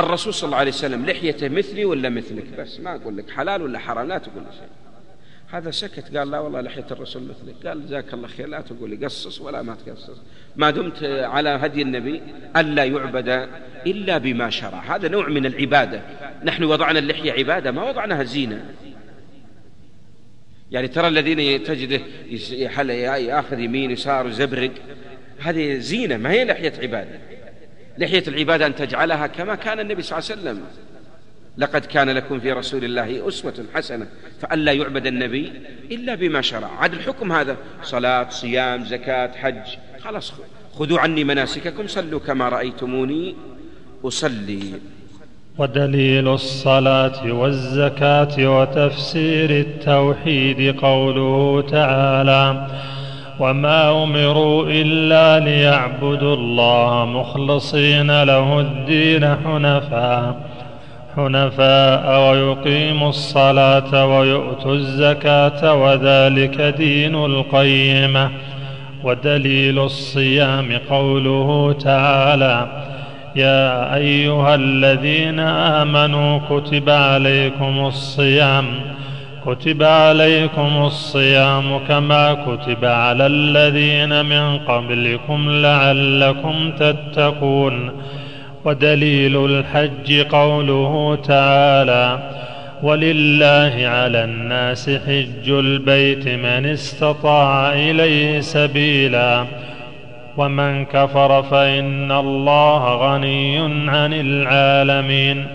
الرسول صلى الله عليه وسلم لحيته مثلي ولا مثلك؟ بس ما أقول لك حلال ولا حرام لا تقول شيء. هذا سكت. قال لا والله لحية الرسول مثلك. قال جزاك الله خير لا تقول لي قصص ولا ما تقصص. ما دمت على هدي النبي ألا يعبد إلا بما شرع. هذا نوع من العبادة. نحن وضعنا اللحية عبادة ما وضعناها زينة. يعني ترى الذين تجده ياخذ يمين يسار وزبرق هذه زينة ما هي لحية عبادة. لحية العبادة أن تجعلها كما كان النبي صلى الله عليه وسلم. لقد كان لكم في رسول الله أسوة حسنة فألا يعبد النبي إلا بما شرع. عاد الحكم هذا صلاة صيام زكاة حج. خلاص خذوا عني مناسككم صلوا كما رأيتموني أصلي. ودليل الصلاة والزكاة وتفسير التوحيد قوله تعالى وما امروا الا ليعبدوا الله مخلصين له الدين حنفاء حنفاء ويقيموا الصلاه ويؤتوا الزكاه وذلك دين القيمه. ودليل الصيام قوله تعالى يا ايها الذين امنوا كتب عليكم الصيام كتب عليكم الصيام كما كتب على الذين من قبلكم لعلكم تتقون. ودليل الحج قوله تعالى ولله على الناس حج البيت من استطاع إليه سبيلا. ومن كفر فإن الله غني عن العالمين.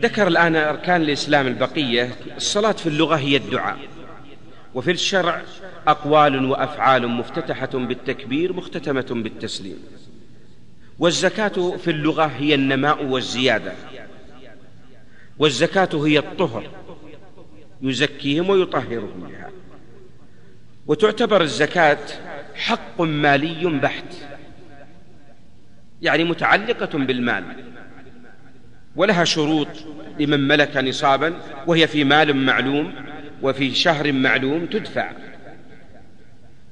ذكر الآن أركان الإسلام البقية. الصلاة في اللغة هي الدعاء. وفي الشرع أقوال وأفعال مفتتحة بالتكبير مختتمة بالتسليم. والزكاة في اللغة هي النماء والزيادة. والزكاة هي الطهر. يزكيهم ويطهرهم بها. وتعتبر الزكاة حق مالي بحت. يعني متعلقة بالمال. ولها شروط لمن ملك نصابا وهي في مال معلوم وفي شهر معلوم تدفع.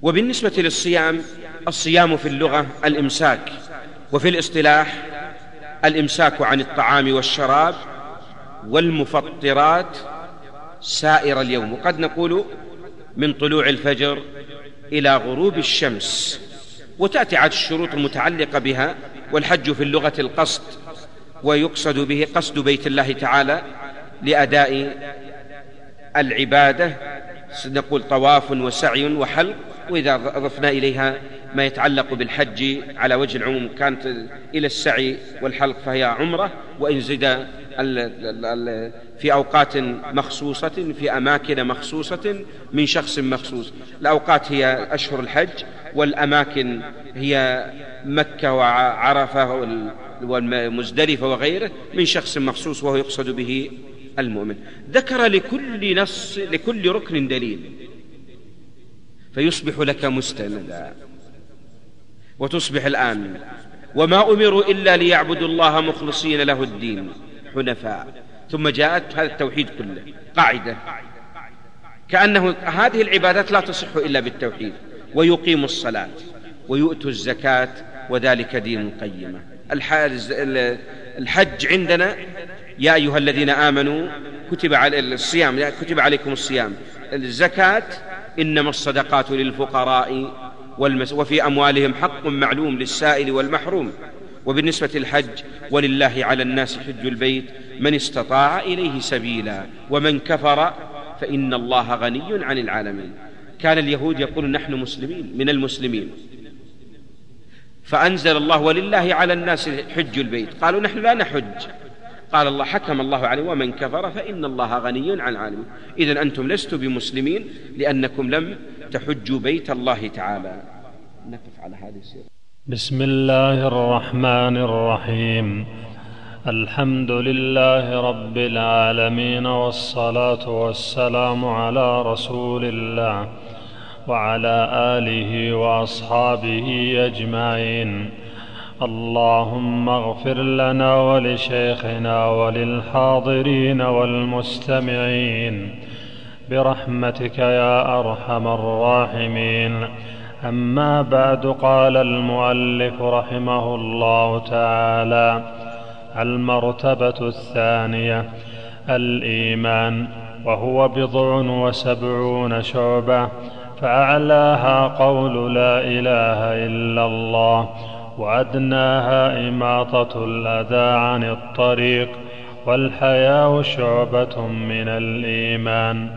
وبالنسبة للصيام الصيام في اللغة الإمساك وفي الاصطلاح الإمساك عن الطعام والشراب والمفطرات سائر اليوم. وقد نقول من طلوع الفجر إلى غروب الشمس وتأتي عاد الشروط المتعلقة بها والحج في اللغة القصد ويقصد به قصد بيت الله تعالى لأداء العبادة نقول طواف وسعي وحلق وإذا أضفنا إليها ما يتعلق بالحج على وجه العموم كانت إلى السعي والحلق فهي عمرة وإن زد في أوقات مخصوصة في أماكن مخصوصة من شخص مخصوص. الأوقات هي أشهر الحج والأماكن هي مكة وعرفة والمزدلفة وغيره من شخص مخصوص وهو يقصد به المؤمن. ذكر لكل نص لكل ركن دليل. فيصبح لك مستندا. وتصبح الآن. وما أمروا إلا ليعبدوا الله مخلصين له الدين. حنفاء. ثم جاءت هذا التوحيد كله. قاعدة. كأنه هذه العبادات لا تصح إلا بالتوحيد. ويقيم الصلاة. ويؤتوا الزكاة. وذلك دين القيمة. الحج عندنا يا أيها الذين آمنوا كتب على الصيام. كتب عليكم الصيام. الزكاة إنما الصدقات للفقراء وفي أموالهم حق معلوم للسائل والمحروم. وبالنسبة للحج ولله على الناس حج البيت من استطاع إليه سبيلا ومن كفر فإن الله غني عن العالمين. كان اليهود يقول نحن مسلمين من المسلمين. فأنزل الله ولله على الناس حج البيت. قالوا نحن لا نحج. قال الله حكم الله عليه ومن كفر فإن الله غني عن العالمين. إذا أنتم لستم بمسلمين لأنكم لم تحجوا بيت الله تعالى. نقف على هذه السيرة. بسم الله الرحمن الرحيم. الحمد لله رب العالمين والصلاة والسلام على رسول الله وعلى آله وأصحابه أجمعين. اللهم اغفر لنا ولشيخنا وللحاضرين والمستمعين. برحمتك يا أرحم الراحمين. أما بعد قال المؤلف رحمه الله تعالى المرتبة الثانية الإيمان وهو بضع وسبعون شعبة فأعلاها قول لا إله إلا الله وأدناها إماطة الأذى عن الطريق والحياء شعبة من الإيمان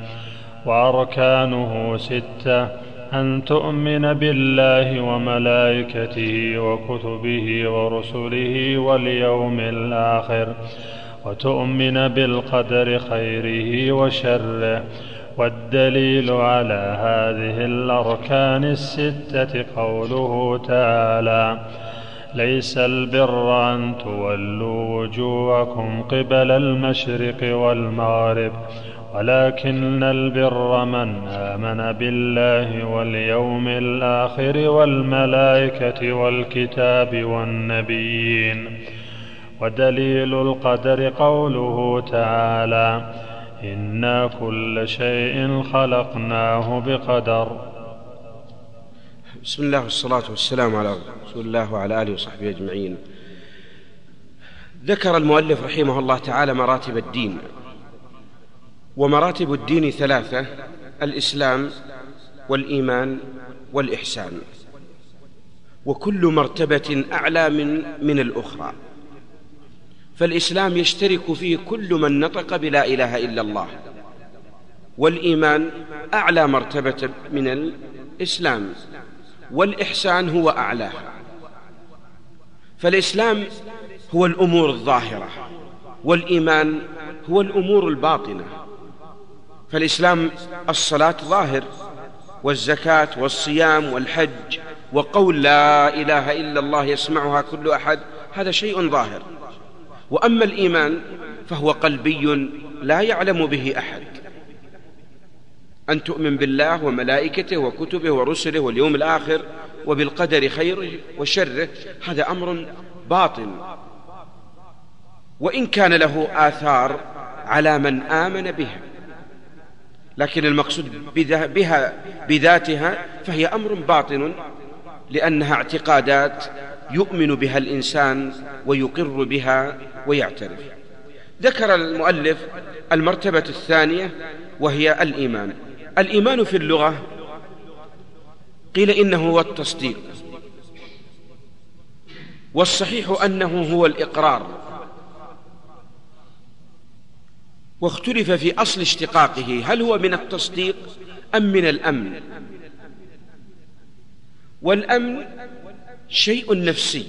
وأركانه ستة أن تؤمن بالله وملائكته وكتبه ورسله واليوم الآخر وتؤمن بالقدر خيره وشره والدليل على هذه الأركان الستة قوله تعالى ليس البر أن تولوا وجوهكم قبل المشرق والمغرب ولكن البر من آمن بالله واليوم الآخر والملائكة والكتاب والنبيين ودليل القدر قوله تعالى إنا كل شيء خلقناه بقدر. بسم الله والصلاة والسلام على رسول الله وعلى آله وصحبه أجمعين. ذكر المؤلف رحمه الله تعالى مراتب الدين. ومراتب الدين ثلاثة الإسلام والإيمان والإحسان. وكل مرتبة أعلى من من الأخرى. فالإسلام يشترك فيه كل من نطق بلا إله إلا الله. والإيمان أعلى مرتبة من الإسلام. والإحسان هو أعلاها فالإسلام هو الأمور الظاهرة والإيمان هو الأمور الباطنة. فالإسلام الصلاة ظاهر والزكاة والصيام والحج وقول لا إله إلا الله يسمعها كل أحد هذا شيء ظاهر. وأما الإيمان فهو قلبي لا يعلم به أحد. أن تؤمن بالله وملائكته وكتبه ورسله واليوم الآخر وبالقدر خيره وشره هذا أمر باطن وإن كان له آثار على من آمن بها. لكن المقصود بها بذاتها فهي أمر باطن لأنها اعتقادات يؤمن بها الإنسان ويقر بها ويعترف. ذكر المؤلف المرتبة الثانية وهي الإيمان. الإيمان في اللغة قيل إنه هو التصديق والصحيح أنه هو الإقرار. واختلف في أصل اشتقاقه. هل هو من التصديق أم من الأمن؟ والأمن شيء نفسي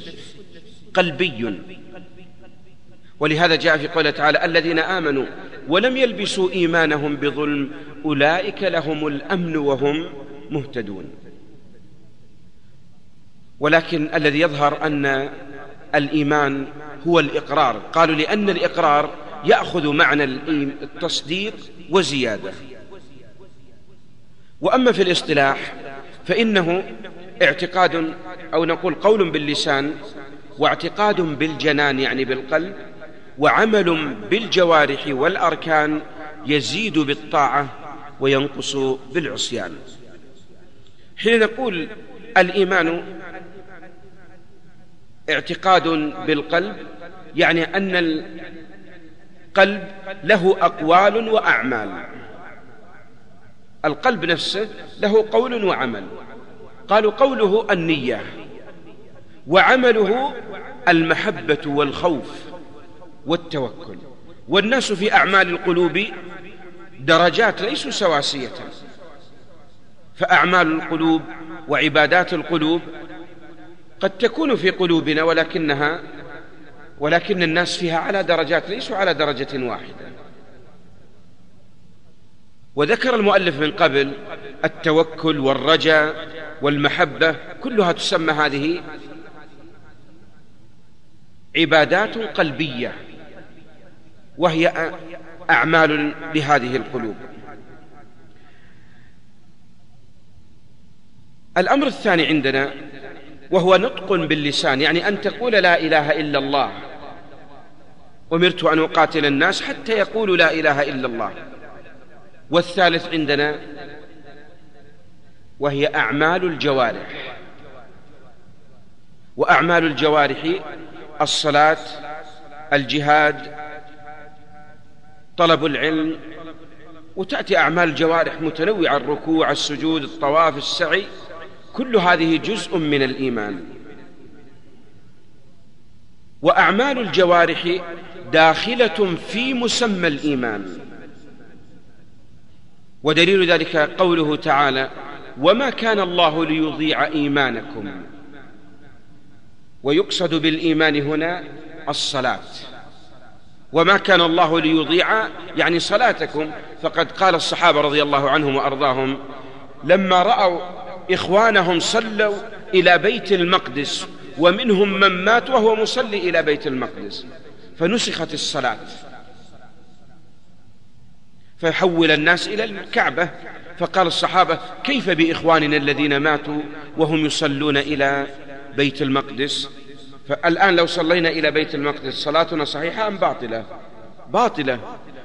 قلبي. ولهذا جاء في قوله تعالى الذين آمنوا ولم يلبسوا إيمانهم بظلم أولئك لهم الأمن وهم مهتدون. ولكن الذي يظهر أن الإيمان هو الإقرار. قالوا لأن الإقرار يأخذ معنى التصديق وزيادة. وأما في الاصطلاح فإنه اعتقاد أو نقول قول باللسان واعتقاد بالجنان يعني بالقلب وعمل بالجوارح والأركان يزيد بالطاعة وينقص بالعصيان. حين نقول الإيمان اعتقاد بالقلب يعني أن القلب له أقوال وأعمال. القلب نفسه له قول وعمل. قالوا قوله النية وعمله المحبة والخوف والتوكل. والناس في أعمال القلوب درجات ليسوا سواسية. فأعمال القلوب وعبادات القلوب قد تكون في قلوبنا ولكنها ولكن الناس فيها على درجات ليسوا على درجة واحدة. وذكر المؤلف من قبل التوكل والرجاء والمحبة كلها تسمى هذه عبادات قلبية وهي أعمال لهذه القلوب. الأمر الثاني عندنا وهو نطق باللسان يعني أن تقول لا إله إلا الله. أمرت أن أقاتل الناس حتى يقولوا لا إله إلا الله. والثالث عندنا وهي أعمال الجوارح. وأعمال الجوارح الصلاة الجهاد طلب العلم. وتأتي أعمال الجوارح متنوعة الركوع السجود الطواف السعي. كل هذه جزء من الإيمان. وأعمال الجوارح داخلة في مسمى الإيمان. ودليل ذلك قوله تعالى وما كان الله ليضيع إيمانكم. ويقصد بالإيمان هنا الصلاة. وما كان الله ليضيع يعني صلاتكم. فقد قال الصحابة رضي الله عنهم وأرضاهم لما رأوا إخوانهم صلوا إلى بيت المقدس ومنهم من مات وهو مصلي إلى بيت المقدس. فنسخت الصلاة. فحول الناس إلى الكعبة. فقال الصحابة كيف بإخواننا الذين ماتوا وهم يصلون إلى بيت المقدس؟ فالآن لو صلينا إلى بيت المقدس صلاتنا صحيحة أم باطلة؟ باطلة.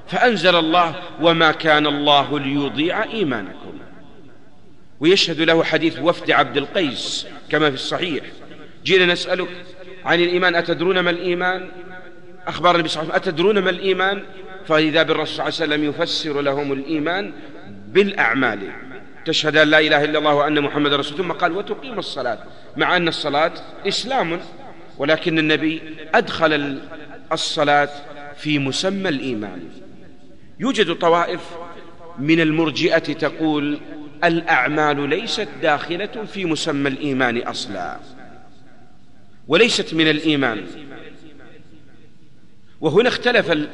فأنزل الله وما كان الله ليضيع إيمانكم. ويشهد له حديث وفد عبد القيس كما في الصحيح. جينا نسألك عن الإيمان. أتدرون ما الإيمان؟ أخبار النبي صلى الله عليه وسلم. أتدرون ما الإيمان؟ فإذا بالرسول صلى الله عليه وسلم يفسر لهم الإيمان بالأعمال. تشهد أن لا إله إلا الله وأن محمد رسول ثم قال وتقيم الصلاة مع أن الصلاة إسلام. ولكن النبي أدخل الصلاة في مسمى الإيمان. يوجد طوائف من المرجئة تقول الأعمال ليست داخلة في مسمى الإيمان أصلا وليست من الإيمان. وهنا اختلف ال...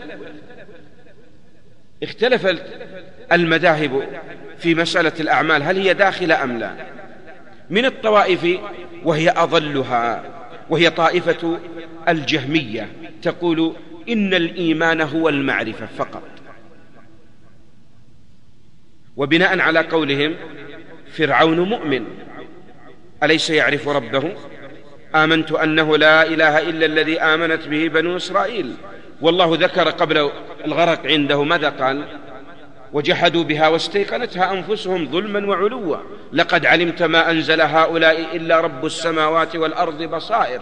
اختلف المذاهب في مسألة الأعمال هل هي داخلة أم لا؟ من الطوائف وهي أضلها وهي طائفة الجهمية تقول إن الإيمان هو المعرفة فقط. وبناء على قولهم فرعون مؤمن. أليس يعرف ربه؟ آمنت أنه لا إله إلا الذي آمنت به بنو إسرائيل. والله ذكر قبل الغرق عنده ماذا قال؟ وجحدوا بها واستيقنتها أنفسهم ظلما وعلوا. لقد علمت ما أنزل هؤلاء إلا رب السماوات والأرض بصائر.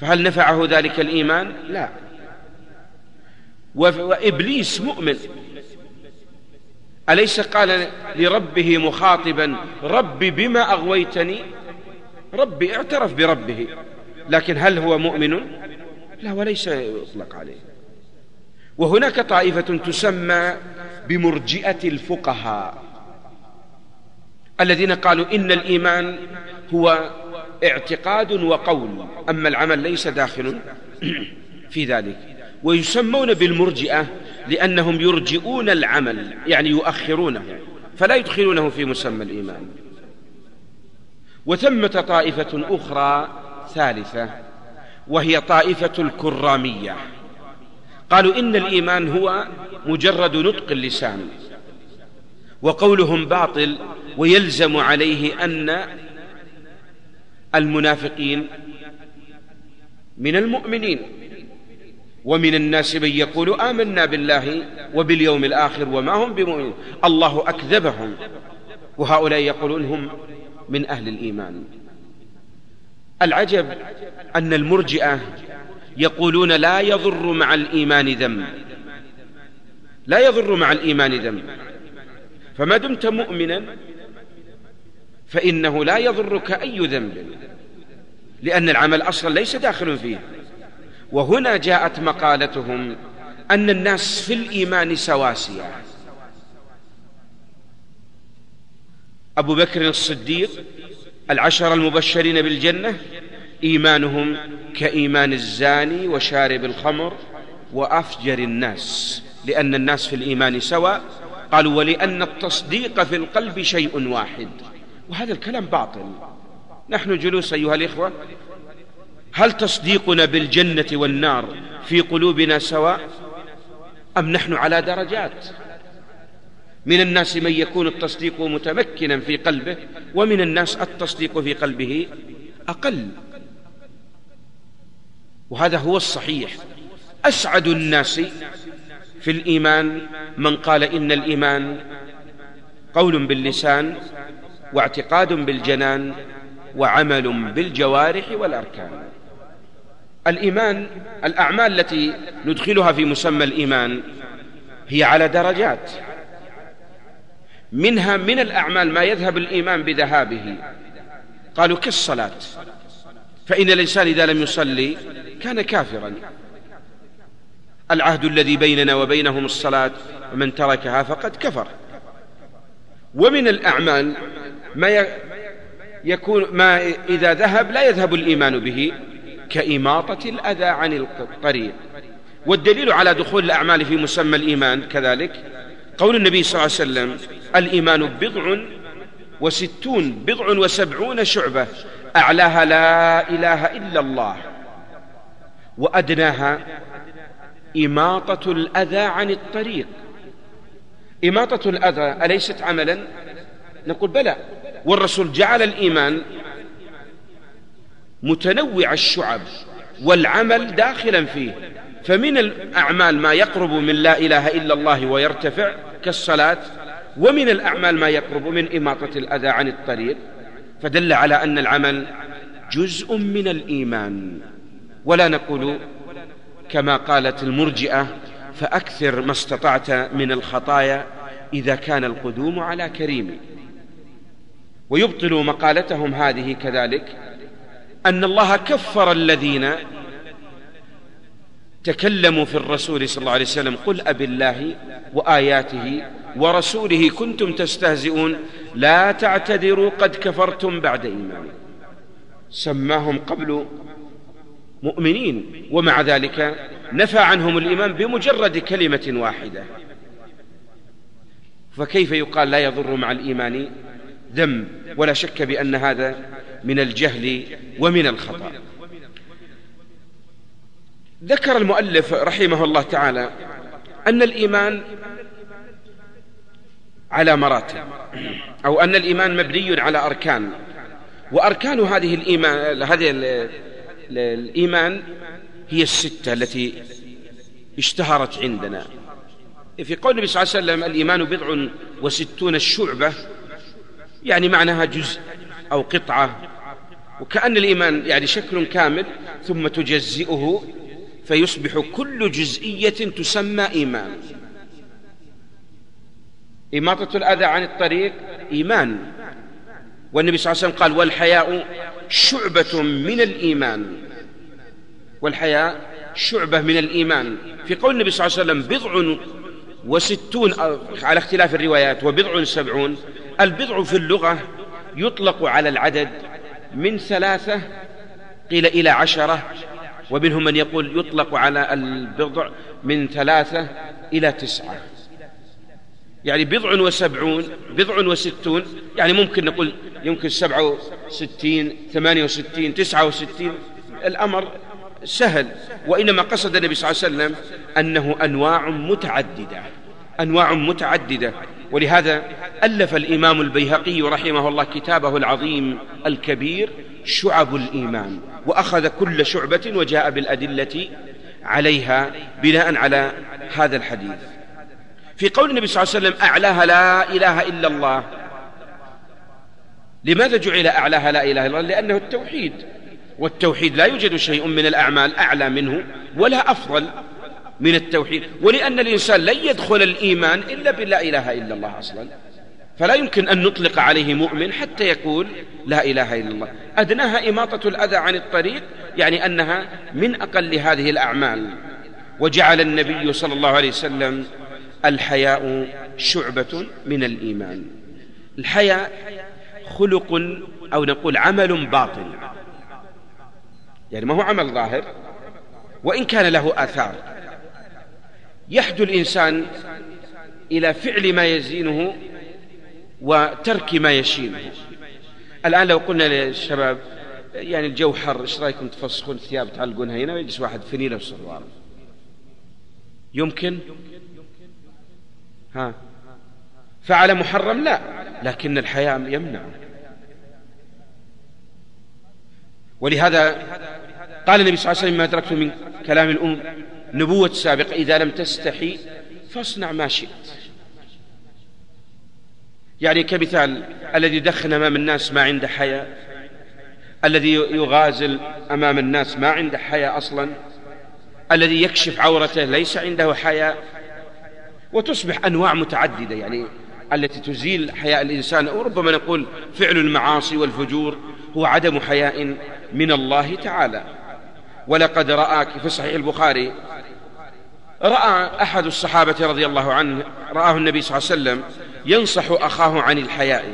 فهل نفعه ذلك الإيمان؟ لا. وإبليس مؤمن. أليس قال لربه مخاطبا رب بما أغويتني؟ ربي اعترف بربه لكن هل هو مؤمن؟ لا وليس يطلق عليه. وهناك طائفة تسمى بمرجئة الفقهاء الذين قالوا إن الإيمان هو اعتقاد وقول أما العمل ليس داخل في ذلك. ويسمون بالمرجئة لأنهم يرجئون العمل يعني يؤخرونه فلا يدخلونه في مسمى الإيمان. وثمة طائفة أخرى ثالثة وهي طائفة الكرامية. قالوا إن الإيمان هو مجرد نطق اللسان وقولهم باطل ويلزم عليه أن المنافقين من المؤمنين. ومن الناس من يقول آمنا بالله وباليوم الآخر وما هم بمؤمنين. الله أكذبهم. وهؤلاء يقولون هم من أهل الإيمان. العجب أن المرجئة يقولون لا يضر مع الإيمان ذنب لا يضر مع الإيمان ذنب فما دمت مؤمنا فإنه لا يضرك أي ذنب. لأن العمل أصلا ليس داخل فيه. وهنا جاءت مقالتهم أن الناس في الإيمان سواسية. أبو بكر الصديق العشر المبشرين بالجنة إيمانهم كإيمان الزاني وشارب الخمر وأفجر الناس لأن الناس في الإيمان سواء قالوا ولأن التصديق في القلب شيء واحد. وهذا الكلام باطل. نحن جلوس أيها الإخوة هل تصديقنا بالجنة والنار في قلوبنا سواء؟ أم نحن على درجات؟ من الناس من يكون التصديق متمكنا في قلبه ومن الناس التصديق في قلبه أقل. وهذا هو الصحيح. أسعد الناس في الإيمان من قال إن الإيمان قول باللسان واعتقاد بالجنان وعمل بالجوارح والأركان. الإيمان الأعمال التي ندخلها في مسمى الإيمان هي على درجات. منها من الأعمال ما يذهب الإيمان بذهابه. قالوا كالصلاة. فإن الإنسان إذا لم يصلي كان كافرا. العهد الذي بيننا وبينهم الصلاة ومن تركها فقد كفر. ومن الأعمال ما يكون ما إذا ذهب لا يذهب الإيمان به. كإماطة الأذى عن الطريق. والدليل على دخول الأعمال في مسمى الإيمان كذلك قول النبي صلى الله عليه وسلم الإيمان بضع وستون بضع وسبعون شعبة أعلاها لا إله إلا الله وأدناها إماطة الأذى عن الطريق. إماطة الأذى أليست عملا؟ نقول بلى. والرسول جعل الإيمان متنوع الشعب والعمل داخلا فيه. فمن الأعمال ما يقرب من لا إله إلا الله ويرتفع كالصلاة ومن الأعمال ما يقرب من إماطة الأذى عن الطريق. فدل على أن العمل جزء من الإيمان. ولا نقول كما قالت المرجئة فأكثر ما استطعت من الخطايا إذا كان القدوم على كريم ويبطل مقالتهم هذه كذلك أن الله كفر الذين تكلموا في الرسول صلى الله عليه وسلم قل أب الله وآياته ورسوله كنتم تستهزئون لا تعتذروا قد كفرتم بعد إيمان سماهم قبل مؤمنين ومع ذلك نفى عنهم الإيمان بمجرد كلمة واحدة. فكيف يقال لا يضر مع الإيمان ذنب؟ ولا شك بأن هذا من الجهل ومن الخطأ. ذكر المؤلف رحمه الله تعالى أن الإيمان على مراتب أو أن الإيمان مبني على أركان وأركان هذه الإيمان هذه الإيمان هي الستة التي اشتهرت عندنا. في قول النبي صلى الله عليه وسلم الإيمان بضع وستون الشعبة يعني معناها جزء أو قطعة وكأن الإيمان يعني شكل كامل ثم تجزئه فيصبح كل جزئية تسمى إيمان. إماطة الأذى عن الطريق إيمان. والنبي صلى الله عليه وسلم قال والحياء شعبة من الإيمان. والحياء شعبة من الإيمان. في قول النبي صلى الله عليه وسلم بضع وستون على اختلاف الروايات وبضع سبعون البضع في اللغة يطلق على العدد من ثلاثة قيل إلى عشرة ومنهم من يقول يطلق على البضع من ثلاثة إلى تسعة. يعني بضع وسبعون بضع وستون يعني ممكن نقول يمكن سبعة وستين ثمانية وستين تسعة وستين. الأمر سهل وإنما قصد النبي صلى الله عليه وسلم أنه أنواع متعددة أنواع متعددة. ولهذا ألف الإمام البيهقي رحمه الله كتابه العظيم الكبير شعب الإيمان وأخذ كل شعبة وجاء بالأدلة عليها بناء على هذا الحديث. في قول النبي صلى الله عليه وسلم أعلاها لا إله إلا الله. لماذا جعل أعلاها لا إله إلا الله؟ لأنه التوحيد. والتوحيد لا يوجد شيء من الأعمال أعلى منه ولا أفضل. من التوحيد. ولأن الإنسان لن يدخل الإيمان إلا بلا إله إلا الله أصلا. فلا يمكن أن نطلق عليه مؤمن حتى يقول لا إله إلا الله. أدناها إماطة الأذى عن الطريق يعني أنها من أقل هذه الأعمال. وجعل النبي صلى الله عليه وسلم الحياء شعبة من الإيمان. الحياء خلق أو نقول عمل باطن يعني ما هو عمل ظاهر وإن كان له آثار. يحدو الإنسان إلى فعل ما يزينه وترك ما يشينه. الآن لو قلنا للشباب يعني الجو حر إيش رأيكم تفسخون الثياب تعلقونها هنا ويجلس واحد فنيله وسروال يمكن؟ ها. فعل محرم؟ لا. لكن الحياء يمنع. ولهذا قال النبي صلى الله عليه وسلم ما أدركت من كلام الأم نبوة سابقة. إذا لم تستحي فاصنع ما شئت. يعني كمثال الذي دخن أمام الناس ما عنده حياء الذي يغازل أمام الناس ما عنده حياء أصلا الذي يكشف عورته ليس عنده حياء وتصبح أنواع متعددة. يعني التي تزيل حياء الإنسان وربما نقول فعل المعاصي والفجور هو عدم حياء من الله تعالى. ولقد رآك في صحيح البخاري رأى أحد الصحابة رضي الله عنه رآه النبي صلى الله عليه وسلم ينصح أخاه عن الحياء.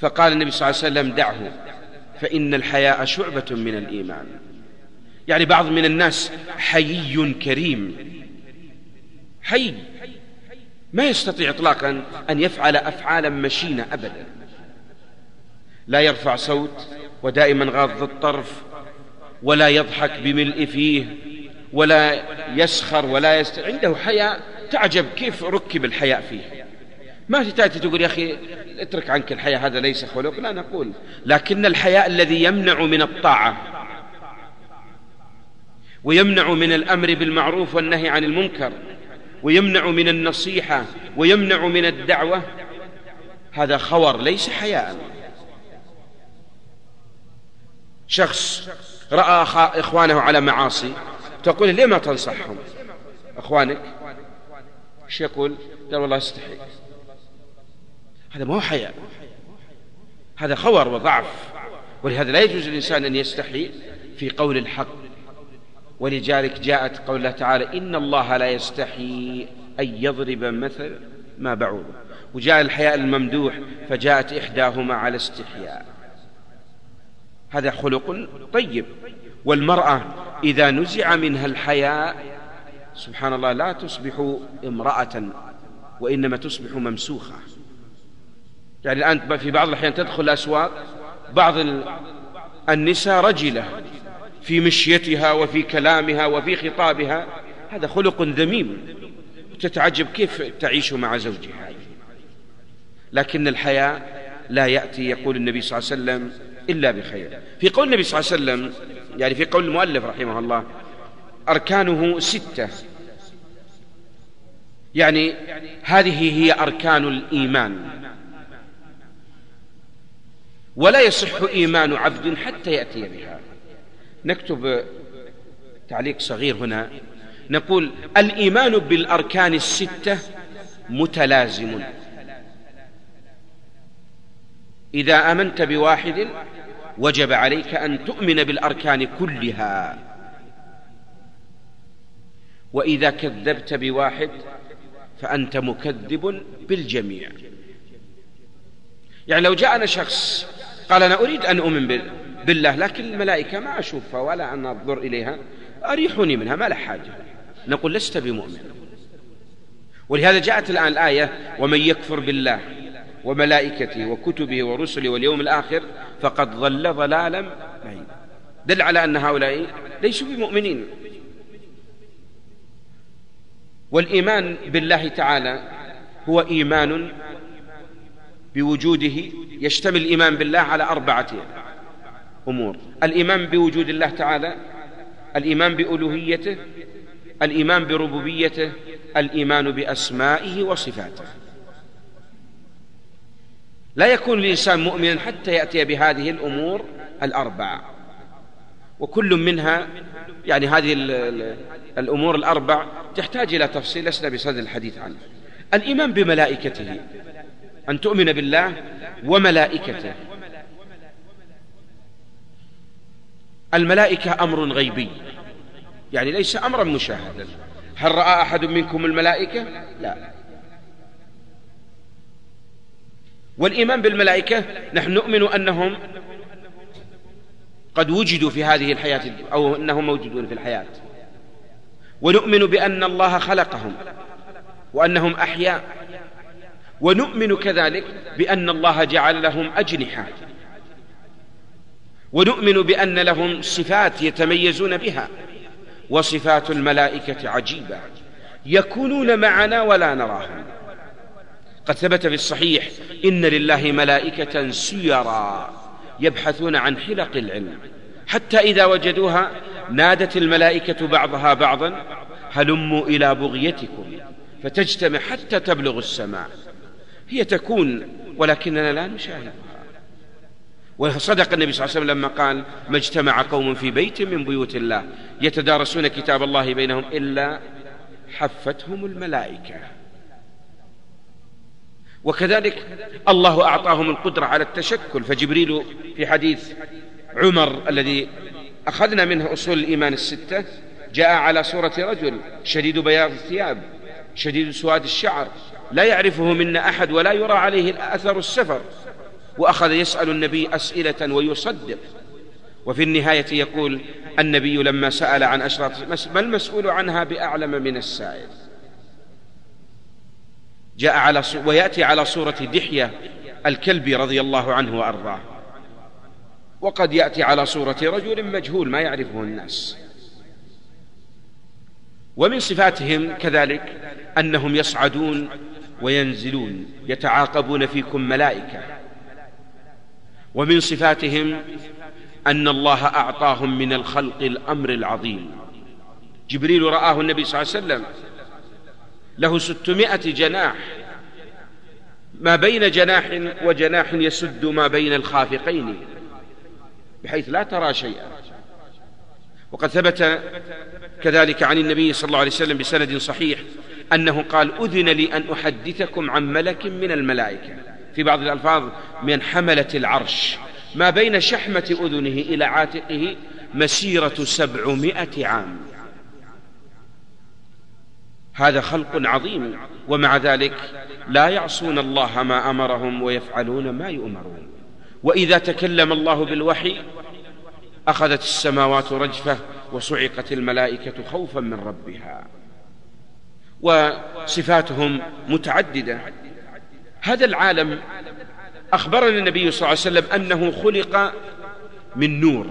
فقال النبي صلى الله عليه وسلم دعه فإن الحياء شعبة من الإيمان. يعني بعض من الناس حيي كريم. حي. ما يستطيع اطلاقا أن يفعل افعالا مشينة ابدا. لا يرفع صوت ودائما غاض الطرف ولا يضحك بملء فيه ولا يسخر ولا يست... عنده حياء تعجب كيف ركب الحياء فيه ما تأتي تقول يا أخي اترك عنك الحياء هذا ليس خلق. لا نقول لكن الحياء الذي يمنع من الطاعة ويمنع من الأمر بالمعروف والنهي عن المنكر ويمنع من النصيحة ويمنع من الدعوة. هذا خور ليس حياء. شخص رأى إخوانه على معاصي تقول ليه ما تنصحهم؟ أخوانك. إيش يقول؟ قال والله استحي هذا ما هو حياء. هذا خور وضعف. ولهذا لا يجوز للإنسان أن يستحي في قول الحق. ولذلك جاءت قول الله تعالى إن الله لا يستحي أن يضرب مثل ما بعوض. وجاء الحياء الممدوح فجاءت إحداهما على استحياء. هذا خلق طيب. والمرأة إذا نزع منها الحياء سبحان الله لا تصبح امرأة وإنما تصبح ممسوخة. يعني الآن في بعض الأحيان تدخل الأسواق بعض النساء رجلة في مشيتها وفي كلامها وفي خطابها. هذا خلق ذميم تتعجب كيف تعيش مع زوجها. لكن الحياء لا يأتي يقول النبي صلى الله عليه وسلم إلا بخير. في قول النبي صلى الله عليه وسلم يعني في قول المؤلف رحمه الله أركانه ستة. يعني هذه هي أركان الإيمان. ولا يصح إيمان عبد حتى يأتي بها. نكتب تعليق صغير هنا. نقول الإيمان بالأركان الستة متلازم. إذا آمنت بواحد وجب عليك أن تؤمن بالأركان كلها. وإذا كذبت بواحد فأنت مكذب بالجميع. يعني لو جاءنا شخص قال أنا أريد أن أؤمن بالله لكن الملائكة ما أشوفها ولا أن أنظر إليها أريحني منها ما له حاجة. نقول لست بمؤمن. ولهذا جاءت الآن الآية ومن يكفر بالله وملائكته وكتبه ورسله واليوم الآخر فقد ضل ضلالا بعيدا. دل على أن هؤلاء ليسوا بمؤمنين. والإيمان بالله تعالى هو إيمان بوجوده يشتمل الإيمان بالله على أربعة أمور. الإيمان بوجود الله تعالى الإيمان بألوهيته الإيمان بربوبيته الإيمان بأسمائه وصفاته. لا يكون الإنسان مؤمنا حتى يأتي بهذه الأمور الأربعة وكل منها يعني هذه الأمور الأربع تحتاج إلى تفصيل لسنا بصدد الحديث عنه. الإيمان بملائكته أن تؤمن بالله وملائكته. الملائكة أمر غيبي. يعني ليس أمرا مشاهدا. هل رأى أحد منكم الملائكة؟ لا. والإيمان بالملائكة نحن نؤمن أنهم قد وجدوا في هذه الحياة أو أنهم موجودون في الحياة. ونؤمن بأن الله خلقهم وأنهم أحياء. ونؤمن كذلك بأن الله جعل لهم أجنحة. ونؤمن بأن لهم صفات يتميزون بها. وصفات الملائكة عجيبة. يكونون معنا ولا نراهم. قد ثبت في الصحيح إن لله ملائكة سيرا يبحثون عن حلق العلم. حتى إذا وجدوها نادت الملائكة بعضها بعضا هلموا إلى بغيتكم فتجتمع حتى تبلغ السماء. هي تكون ولكننا لا نشاهدها. وصدق النبي صلى الله عليه وسلم لما قال ما اجتمع قوم في بيت من بيوت الله يتدارسون كتاب الله بينهم إلا حفتهم الملائكة. وكذلك الله أعطاهم القدرة على التشكل. فجبريل في حديث عمر الذي أخذنا منه أصول الإيمان الستة جاء على صورة رجل شديد بياض الثياب شديد سواد الشعر لا يعرفه منا أحد ولا يرى عليه أثر السفر وأخذ يسأل النبي أسئلة ويصدق. وفي النهاية يقول النبي لما سأل عن أشراط ما المسؤول عنها بأعلم من السائل؟ جاء على ويأتي على صورة دحية الكلبي رضي الله عنه وأرضاه. وقد يأتي على صورة رجل مجهول ما يعرفه الناس. ومن صفاتهم كذلك أنهم يصعدون وينزلون يتعاقبون فيكم ملائكة. ومن صفاتهم أن الله أعطاهم من الخلق الأمر العظيم. جبريل رآه النبي صلى الله عليه وسلم له ستمائة جناح. ما بين جناح وجناح يسد ما بين الخافقين بحيث لا ترى شيئا. وقد ثبت كذلك عن النبي صلى الله عليه وسلم بسند صحيح أنه قال أذن لي أن أحدثكم عن ملك من الملائكة. في بعض الألفاظ من حملة العرش. ما بين شحمة أذنه إلى عاتقه مسيرة سبعمائة عام. هذا خلق عظيم ومع ذلك لا يعصون الله ما أمرهم ويفعلون ما يؤمرون. وإذا تكلم الله بالوحي أخذت السماوات رجفة وصعقت الملائكة خوفا من ربها. وصفاتهم متعددة. هذا العالم أخبرنا النبي صلى الله عليه وسلم أنه خلق من نور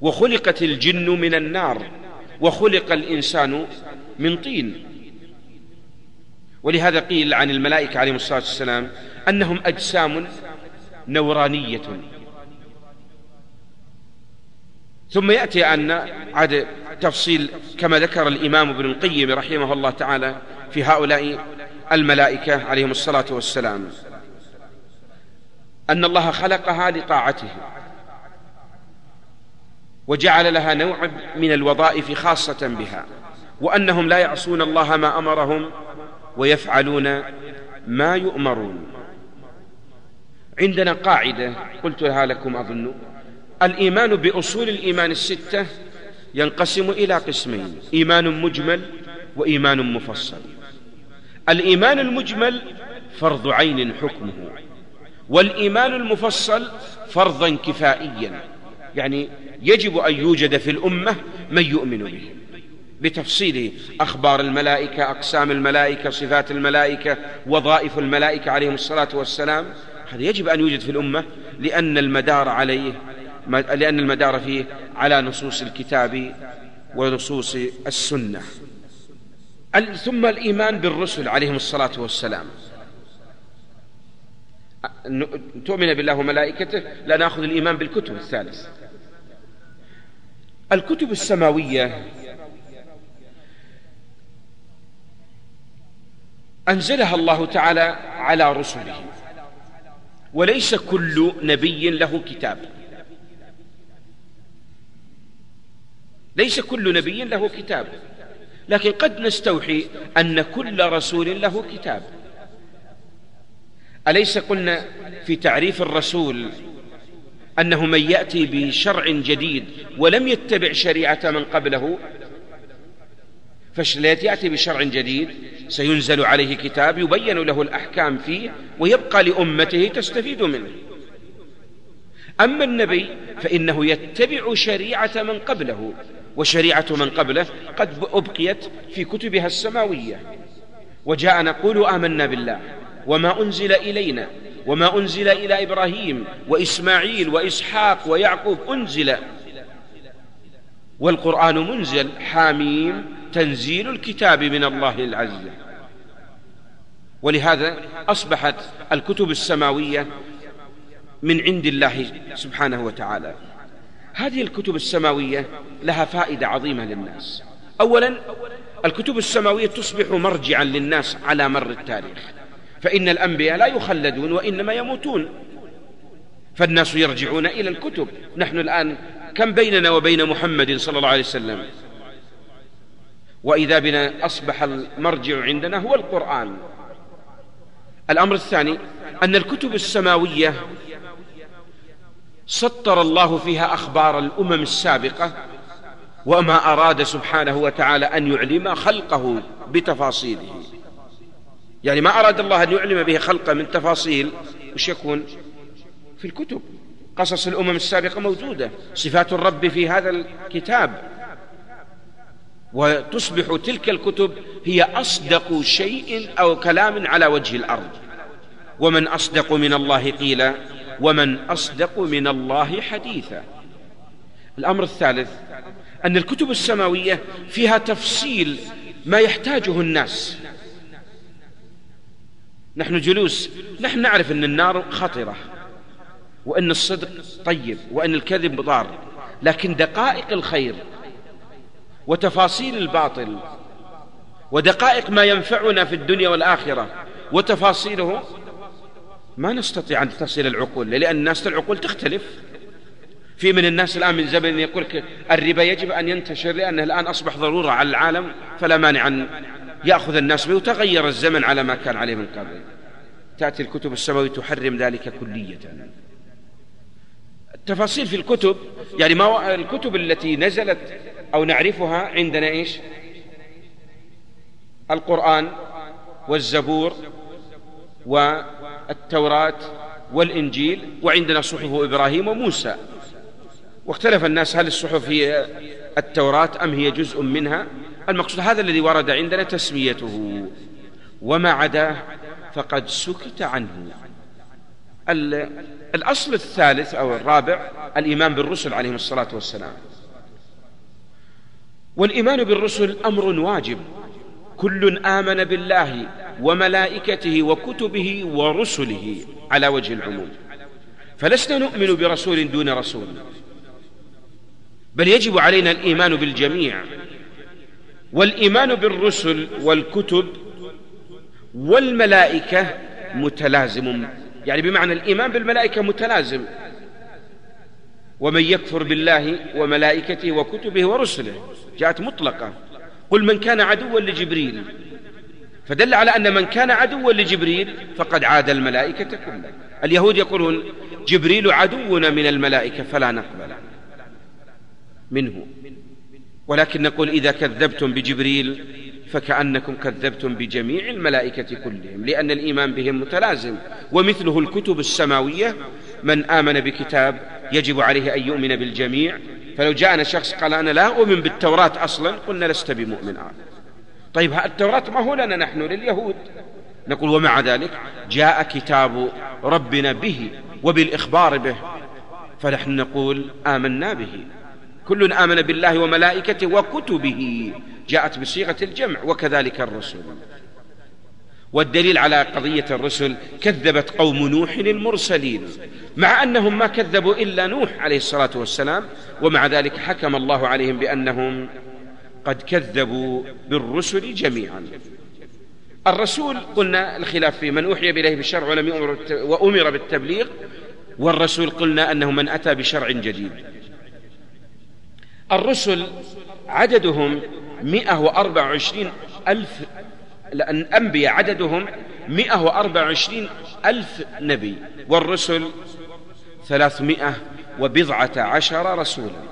وخلقت الجن من النار وخلق الإنسان من طين. ولهذا قيل عن الملائكة عليهم الصلاة والسلام أنهم أجسام نورانية. ثم يأتي أن عاد تفصيل كما ذكر الإمام ابن القيم رحمه الله تعالى في هؤلاء الملائكة عليهم الصلاة والسلام أن الله خلقها لطاعته وجعل لها نوع من الوظائف خاصة بها. وأنهم لا يعصون الله ما أمرهم ويفعلون ما يؤمرون. عندنا قاعدة قلتها لكم أظن. الإيمان بأصول الإيمان الستة ينقسم إلى قسمين إيمان مجمل وإيمان مفصل. الإيمان المجمل فرض عين حكمه والإيمان المفصل فرضا كفائيا. يعني يجب أن يوجد في الأمة من يؤمن به. بتفصيل أخبار الملائكة أقسام الملائكة صفات الملائكة وظائف الملائكة عليهم الصلاة والسلام. هذا يجب أن يوجد في الأمة لأن المدار عليه لأن المدار فيه على نصوص الكتاب ونصوص السنة. ثم الإيمان بالرسل عليهم الصلاة والسلام. تؤمن بالله وملائكته لا نأخذ الإيمان بالكتب الثالث. الكتب السماوية أنزلها الله تعالى على رسله. وليس كل نبي له كتاب. ليس كل نبي له كتاب. لكن قد نستوحي أن كل رسول له كتاب. أليس قلنا في تعريف الرسول أنه من يأتي بشرع جديد ولم يتبع شريعة من قبله؟ فالذي يأتي بشرع جديد سينزل عليه كتاب يبين له الأحكام فيه ويبقى لأمته تستفيد منه. أما النبي فإنه يتبع شريعة من قبله وشريعة من قبله قد أبقيت في كتبها السماوية. وجاء نقول آمنا بالله وما أنزل إلينا وما أنزل إلى إبراهيم وإسماعيل وإسحاق ويعقوب أنزل. والقرآن منزل حاميم تنزيل الكتاب من الله العز ولهذا أصبحت الكتب السماوية من عند الله سبحانه وتعالى. هذه الكتب السماوية لها فائدة عظيمة للناس. أولا الكتب السماوية تصبح مرجعا للناس على مر التاريخ. فإن الأنبياء لا يخلدون وإنما يموتون. فالناس يرجعون إلى الكتب. نحن الآن كم بيننا وبين محمد صلى الله عليه وسلم؟ وإذا بنا أصبح المرجع عندنا هو القرآن. الأمر الثاني أن الكتب السماوية سطر الله فيها أخبار الأمم السابقة وما أراد سبحانه وتعالى أن يعلم خلقه بتفاصيله. يعني ما أراد الله أن يعلم به خلقه من تفاصيل وش يكون؟ في الكتب. قصص الأمم السابقة موجودة. صفات الرب في هذا الكتاب. وتصبح تلك الكتب هي أصدق شيء أو كلام على وجه الأرض. ومن أصدق من الله قيلا ومن أصدق من الله حديثا. الأمر الثالث أن الكتب السماوية فيها تفصيل ما يحتاجه الناس. نحن جلوس نحن نعرف أن النار خطرة وأن الصدق طيب وأن الكذب ضار لكن دقائق الخير وتفاصيل الباطل ودقائق ما ينفعنا في الدنيا والآخرة وتفاصيله ما نستطيع أن تصل العقول لأن الناس العقول تختلف. في من الناس الآن من زمن يقول الربا يجب أن ينتشر لأنه الآن أصبح ضرورة على العالم فلا مانع أن يأخذ الناس به وتغير الزمن على ما كان عليه من قبل. تأتي الكتب السماوية تحرم ذلك كلية. التفاصيل في الكتب يعني ما الكتب التي نزلت أو نعرفها عندنا إيش؟ القرآن والزبور والتوراة والإنجيل وعندنا صحف إبراهيم وموسى. واختلف الناس هل الصحف هي التوراة أم هي جزء منها؟ المقصود هذا الذي ورد عندنا تسميته. وما عداه فقد سكت عنه. الأصل الثالث أو الرابع الإيمان بالرسل عليهم الصلاة والسلام. والإيمان بالرسل أمر واجب. كل آمن بالله وملائكته وكتبه ورسله على وجه العموم. فلسنا نؤمن برسول دون رسول. بل يجب علينا الإيمان بالجميع. والإيمان بالرسل والكتب والملائكة متلازم. يعني بمعنى الإيمان بالملائكة متلازم. ومن يكفر بالله وملائكته وكتبه ورسله. جاءت مطلقة. قل من كان عدوا لجبريل. فدل على أن من كان عدوا لجبريل فقد عاد الملائكة كلها. اليهود يقولون جبريل عدونا من الملائكة فلا نقبل منه. ولكن نقول إذا كذبتم بجبريل فكأنكم كذبتم بجميع الملائكة كلهم لأن الإيمان بهم متلازم. ومثله الكتب السماوية من آمن بكتاب يجب عليه أن يؤمن بالجميع. فلو جاءنا شخص قال أنا لا أؤمن بالتوراة أصلا قلنا لست بمؤمن آه. طيب التوراة ما هو لنا نحن لليهود؟ نقول ومع ذلك جاء كتاب ربنا به وبالإخبار به فنحن نقول آمنا به. كل آمن بالله وملائكته وكتبه جاءت بصيغة الجمع وكذلك الرسل. والدليل على قضية الرسل كذبت قوم نوح المرسلين مع أنهم ما كذبوا إلا نوح عليه الصلاة والسلام ومع ذلك حكم الله عليهم بأنهم قد كذبوا بالرسل جميعا. الرسول قلنا الخلاف فيه من أوحي إليه بالشرع ولم يؤمر وأمر بالتبليغ والرسول قلنا أنه من أتى بشرع جديد. الرسل عددهم مئة وأربع وعشرين ألف الأنبياء عددهم مئة وأربع وعشرين ألف نبي والرسل ثلاثمائة وبضعة عشر رسولا.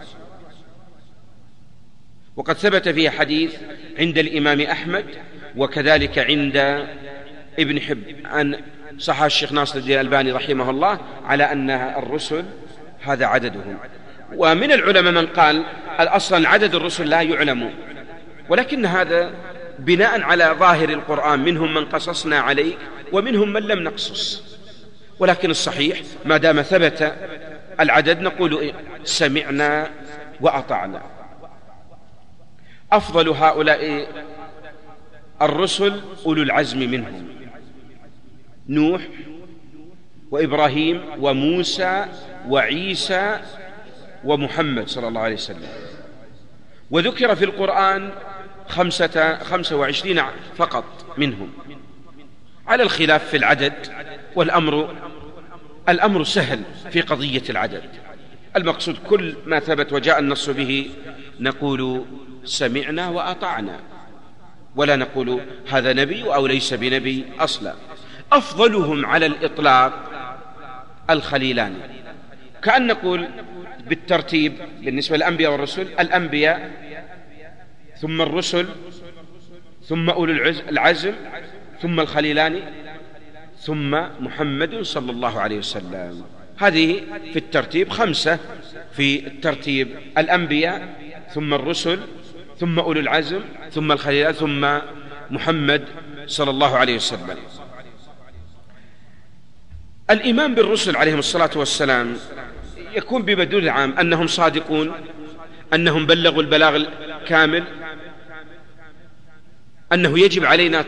وقد ثبت فيه حديث عند الإمام أحمد وكذلك عند ابن حب أن صح الشيخ ناصر الدين الألباني رحمه الله على أن الرسل هذا عددهم. ومن العلماء من قال أصلا عدد الرسل لا يعلم ولكن هذا بناء على ظاهر القرآن. منهم من قصصنا عليك ومنهم من لم نقصص. ولكن الصحيح ما دام ثبت العدد نقول سمعنا وأطعنا. أفضل هؤلاء الرسل أولو العزم منهم. نوح وإبراهيم وموسى وعيسى ومحمد صلى الله عليه وسلم. وذكر في القرآن خمسة, خمسة وعشرين فقط منهم. على الخلاف في العدد والأمر الأمر سهل في قضية العدد. المقصود كل ما ثبت وجاء النص به نقول سمعنا وأطعنا ولا نقول هذا نبي أو ليس بنبي أصلا. أفضلهم على الإطلاق الخليلان. كأن نقول بالترتيب بالنسبة للأنبياء والرسل الأنبياء ثم الرسل ثم أولو العزم ثم الخليلان ثم محمد صلى الله عليه وسلم. هذه في الترتيب خمسة في الترتيب الأنبياء ثم الرسل ثم أولو العزم ثم الخليلان ثم محمد صلى الله عليه وسلم. الإيمان بالرسل عليهم الصلاة والسلام يكون بمدلول عام أنهم صادقون أنهم بلغوا البلاغ الكامل أنه يجب علينا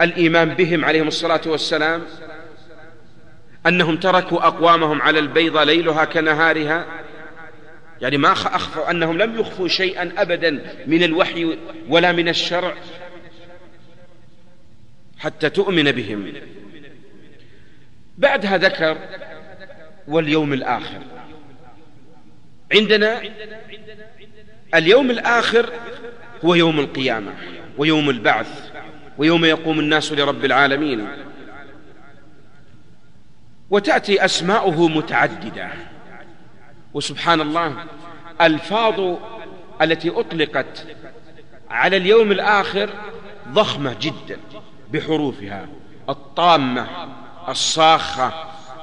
الإيمان بهم عليهم الصلاة والسلام أنهم تركوا أقوامهم على البيضة ليلها كنهارها يعني ما أخفوا أنهم لم يخفوا شيئا أبدا من الوحي ولا من الشرع حتى تؤمن بهم. بعدها ذكر واليوم الآخر. عندنا اليوم الآخر هو يوم القيامة. ويوم البعث ويوم يقوم الناس لرب العالمين. وتأتي أسماؤه متعددة. وسبحان الله ألفاظ التي أطلقت على اليوم الآخر ضخمة جدا بحروفها. الطامة الصاخة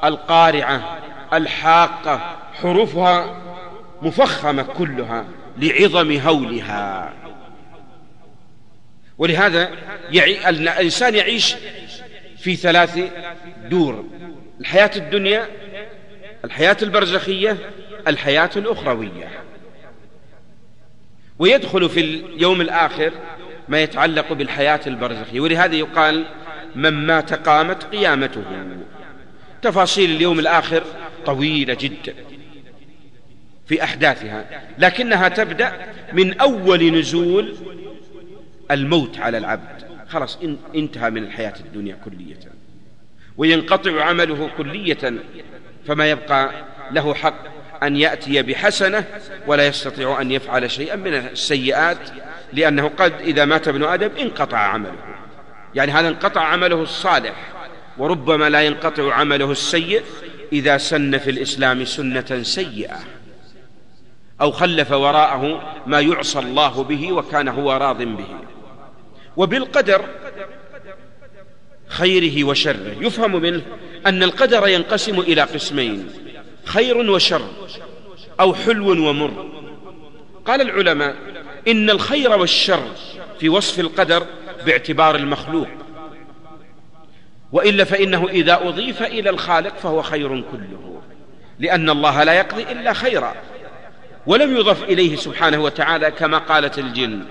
القارعة الحاقة حروفها مفخمة كلها لعظم هولها. ولهذا يعي... الإنسان يعيش في ثلاث دور. الحياة الدنيا الحياة البرزخية الحياة الأخروية. ويدخل في اليوم الآخر ما يتعلق بالحياة البرزخية. ولهذا يقال من مات قامت قيامته. تفاصيل اليوم الآخر طويلة جدا في أحداثها لكنها تبدأ من أول نزول الموت على العبد. خلاص انتهى من الحياة الدنيا كلية. وينقطع عمله كلية فما يبقى له حق أن يأتي بحسنة ولا يستطيع أن يفعل شيئا من السيئات لأنه قد إذا مات ابن آدم انقطع عمله. يعني هذا انقطع عمله الصالح وربما لا ينقطع عمله السيء إذا سن في الإسلام سنة سيئة. أو خلف وراءه ما يعصى الله به وكان هو راض به. وبالقدر خيره وشره. يفهم منه أن القدر ينقسم إلى قسمين خير وشر أو حلو ومر. قال العلماء إن الخير والشر في وصف القدر باعتبار المخلوق وإلا فإنه إذا أضيف إلى الخالق فهو خير كله لأن الله لا يقضي إلا خيرا ولم يضف إليه سبحانه وتعالى كما قالت الجن.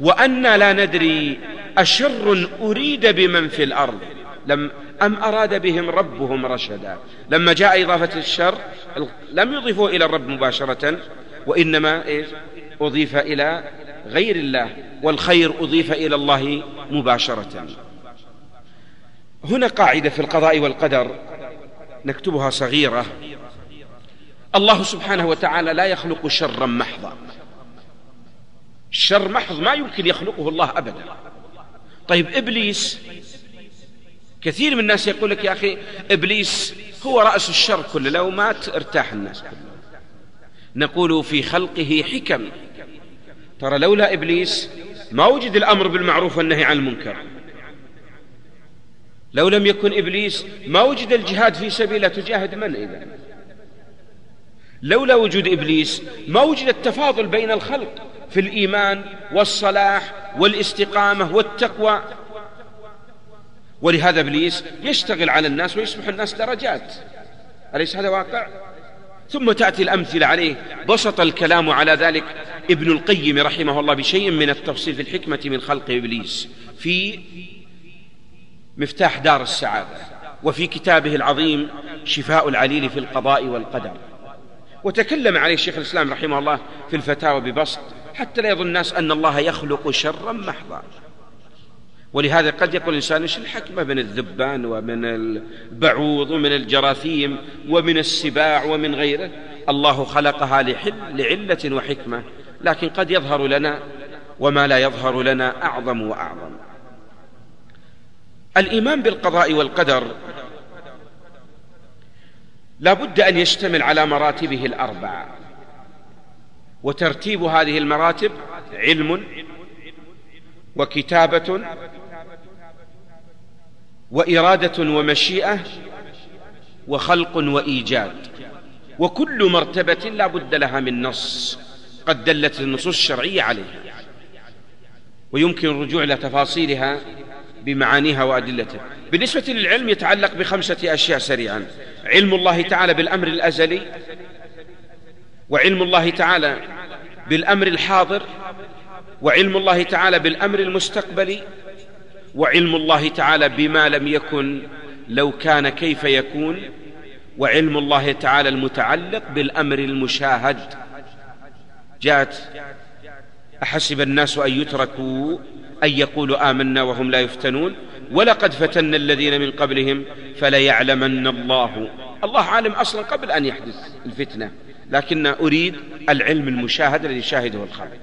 وأنا لا ندري أشر أريد بمن في الأرض. لم أم أراد بهم ربهم رشدا. لما جاء إضافة الشر لم يضيفه إلى الرب مباشرة وإنما إيش؟ أضيف إلى غير الله والخير أضيف إلى الله مباشرة. هنا قاعدة في القضاء والقدر نكتبها صغيرة. الله سبحانه وتعالى لا يخلق شرا محضا. الشر محض ما يمكن يخلقه الله أبدا. طيب إبليس كثير من الناس يقول لك يا أخي إبليس هو رأس الشر كله لو مات ارتاح الناس كله نقول في خلقه حكم. ترى لولا إبليس ما وجد الأمر بالمعروف والنهي عن المنكر. لو لم يكن إبليس ما وجد الجهاد في سبيله تجاهد من إذا؟ لولا وجود إبليس ما وجد التفاضل بين الخلق. في الإيمان والصلاح والاستقامة والتقوى. ولهذا إبليس يشتغل على الناس ويصبح الناس درجات. أليس هذا واقع؟ ثم تأتي الأمثلة عليه. بسط الكلام على ذلك ابن القيم رحمه الله بشيء من التفصيل في الحكمة من خلق إبليس. في مفتاح دار السعادة وفي كتابه العظيم شفاء العليل في القضاء والقدر. وتكلم عليه الشيخ الإسلام رحمه الله في الفتاوى ببسط حتى لا يظن الناس أن الله يخلق شرا محضا. ولهذا قد يقول الإنسان إيش الحكمة من الذبان ومن البعوض ومن الجراثيم ومن السباع ومن غيره؟ الله خلقها لحل لعلة وحكمة لكن قد يظهر لنا وما لا يظهر لنا أعظم وأعظم. الإيمان بالقضاء والقدر لا بد أن يشتمل على مراتبه الأربعة. وترتيب هذه المراتب علم وكتابة وإرادة ومشيئة وخلق وإيجاد. وكل مرتبة لا بد لها من نص قد دلت النصوص الشرعية عليها. ويمكن الرجوع إلى تفاصيلها بمعانيها وأدلتها. بالنسبة للعلم يتعلق بخمسة أشياء سريعا. علم الله تعالى بالأمر الأزلي وعلم الله تعالى بالأمر الحاضر وعلم الله تعالى بالأمر المستقبلي وعلم الله تعالى بما لم يكن لو كان كيف يكون وعلم الله تعالى المتعلق بالأمر المشاهد. جاءت أحسب الناس أن يتركوا أن يقولوا آمنا وهم لا يفتنون ولقد فتنا الذين من قبلهم فليعلمن الله. الله عالم أصلا قبل أن يحدث الفتنة. لكن أريد العلم المشاهد الذي شاهده الخلق.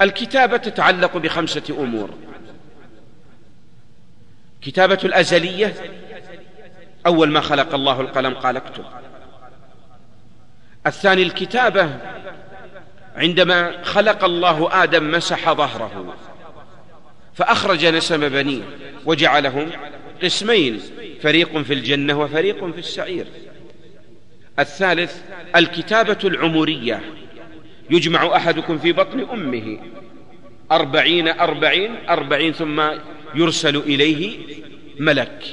الكتابة تتعلق بخمسة أمور. كتابة الأزلية أول ما خلق الله القلم قال اكتب. الثاني الكتابة عندما خلق الله آدم مسح ظهره فأخرج نسم بنيه وجعلهم قسمين فريق في الجنة وفريق في السعير. الثالث الكتابة العمرية. يجمع أحدكم في بطن أمه. أربعين أربعين أربعين ثم يرسل إليه ملك.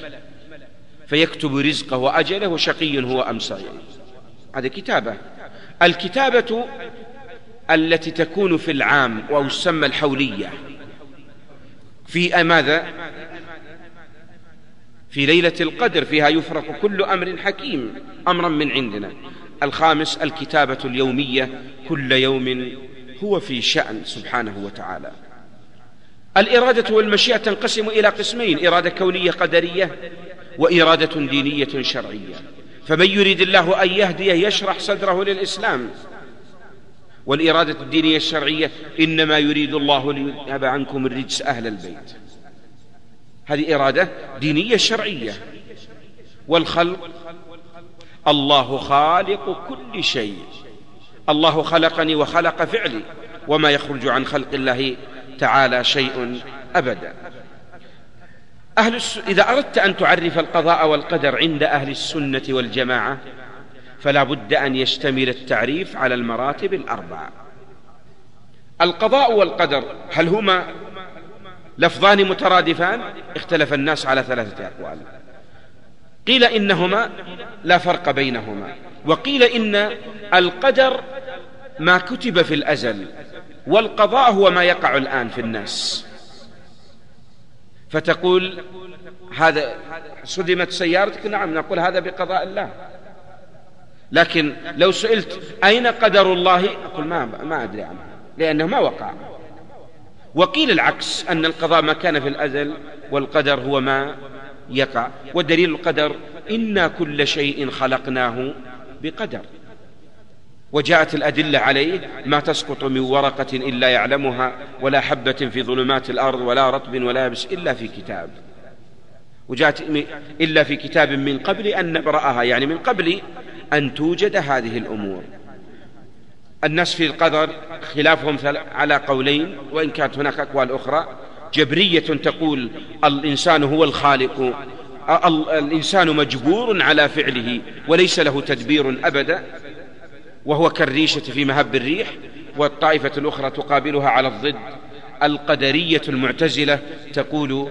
فيكتب رزقه وأجله وشقي هو أم سعيد هذه كتابة. الكتابة التي تكون في العام أو تسمى الحولية. في ماذا؟ في ليلة القدر فيها يفرق كل أمر حكيم أمرا من عندنا. الخامس الكتابة اليومية كل يوم هو في شأن سبحانه وتعالى. الإرادة والمشيئة تنقسم إلى قسمين إرادة كونية قدرية وإرادة دينية شرعية. فمن يريد الله أن يهديه يشرح صدره للإسلام. والإرادة الدينية الشرعية إنما يريد الله ليذهب عنكم الرجس أهل البيت. هذه إرادة دينية شرعية. والخلق الله خالق كل شيء. الله خلقني وخلق فعلي وما يخرج عن خلق الله تعالى شيء أبدا. أهل الس... إذا أردت أن تعرف القضاء والقدر عند أهل السنة والجماعة فلا بد أن يشتمل التعريف على المراتب الأربعة. القضاء والقدر هل هما لفظان مترادفان اختلف الناس على ثلاثة أقوال. قيل إنهما لا فرق بينهما وقيل إن القدر ما كتب في الأزل والقضاء هو ما يقع الآن في الناس. فتقول هذا صدمت سيارتك؟ نعم نقول هذا بقضاء الله. لكن لو سئلت أين قدر الله؟ أقول ما, ما أدري عنه لأنه ما وقع. وقيل العكس أن القضاء ما كان في الأزل والقدر هو ما يقع. ودليل القدر إنا كل شيء خلقناه بقدر. وجاءت الأدلة عليه ما تسقط من ورقة إلا يعلمها ولا حبة في ظلمات الأرض ولا رطب ولا يبس إلا في كتاب. وجاءت إلا في كتاب من قبل أن نبرأها يعني من قبل أن توجد هذه الأمور. الناس في القدر خلافهم على قولين وإن كانت هناك أقوال أخرى جبرية تقول الإنسان هو الخالق الإنسان مجبور على فعله وليس له تدبير أبدا وهو كالريشة في مهب الريح والطائفة الأخرى تقابلها على الضد. القدرية المعتزلة تقول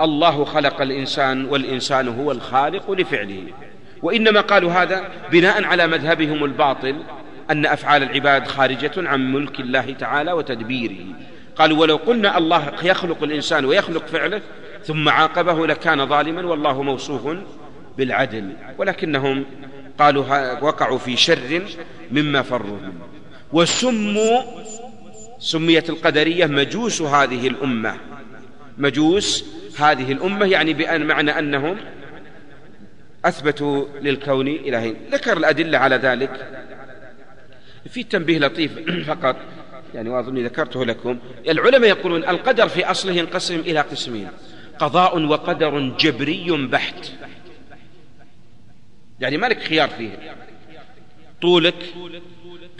الله خلق الإنسان والإنسان هو الخالق لفعله. وإنما قالوا هذا بناء على مذهبهم الباطل أن أفعال العباد خارجة عن ملك الله تعالى وتدبيره. قالوا ولو قلنا الله يخلق الإنسان ويخلق فعله ثم عاقبه لكان ظالما والله موصوف بالعدل. ولكنهم قالوا وقعوا في شر مما فروا منه وسموا سميت القدرية مجوس هذه الأمة. مجوس هذه الأمة يعني بأن معنى أنهم أثبتوا للكون إلهين. ذكر الأدلة على ذلك. في تنبيه لطيف فقط يعني وأظني ذكرته لكم. العلماء يقولون القدر في أصله ينقسم إلى قسمين قضاء وقدر جبري بحت. يعني ما لك خيار فيه؟ طولك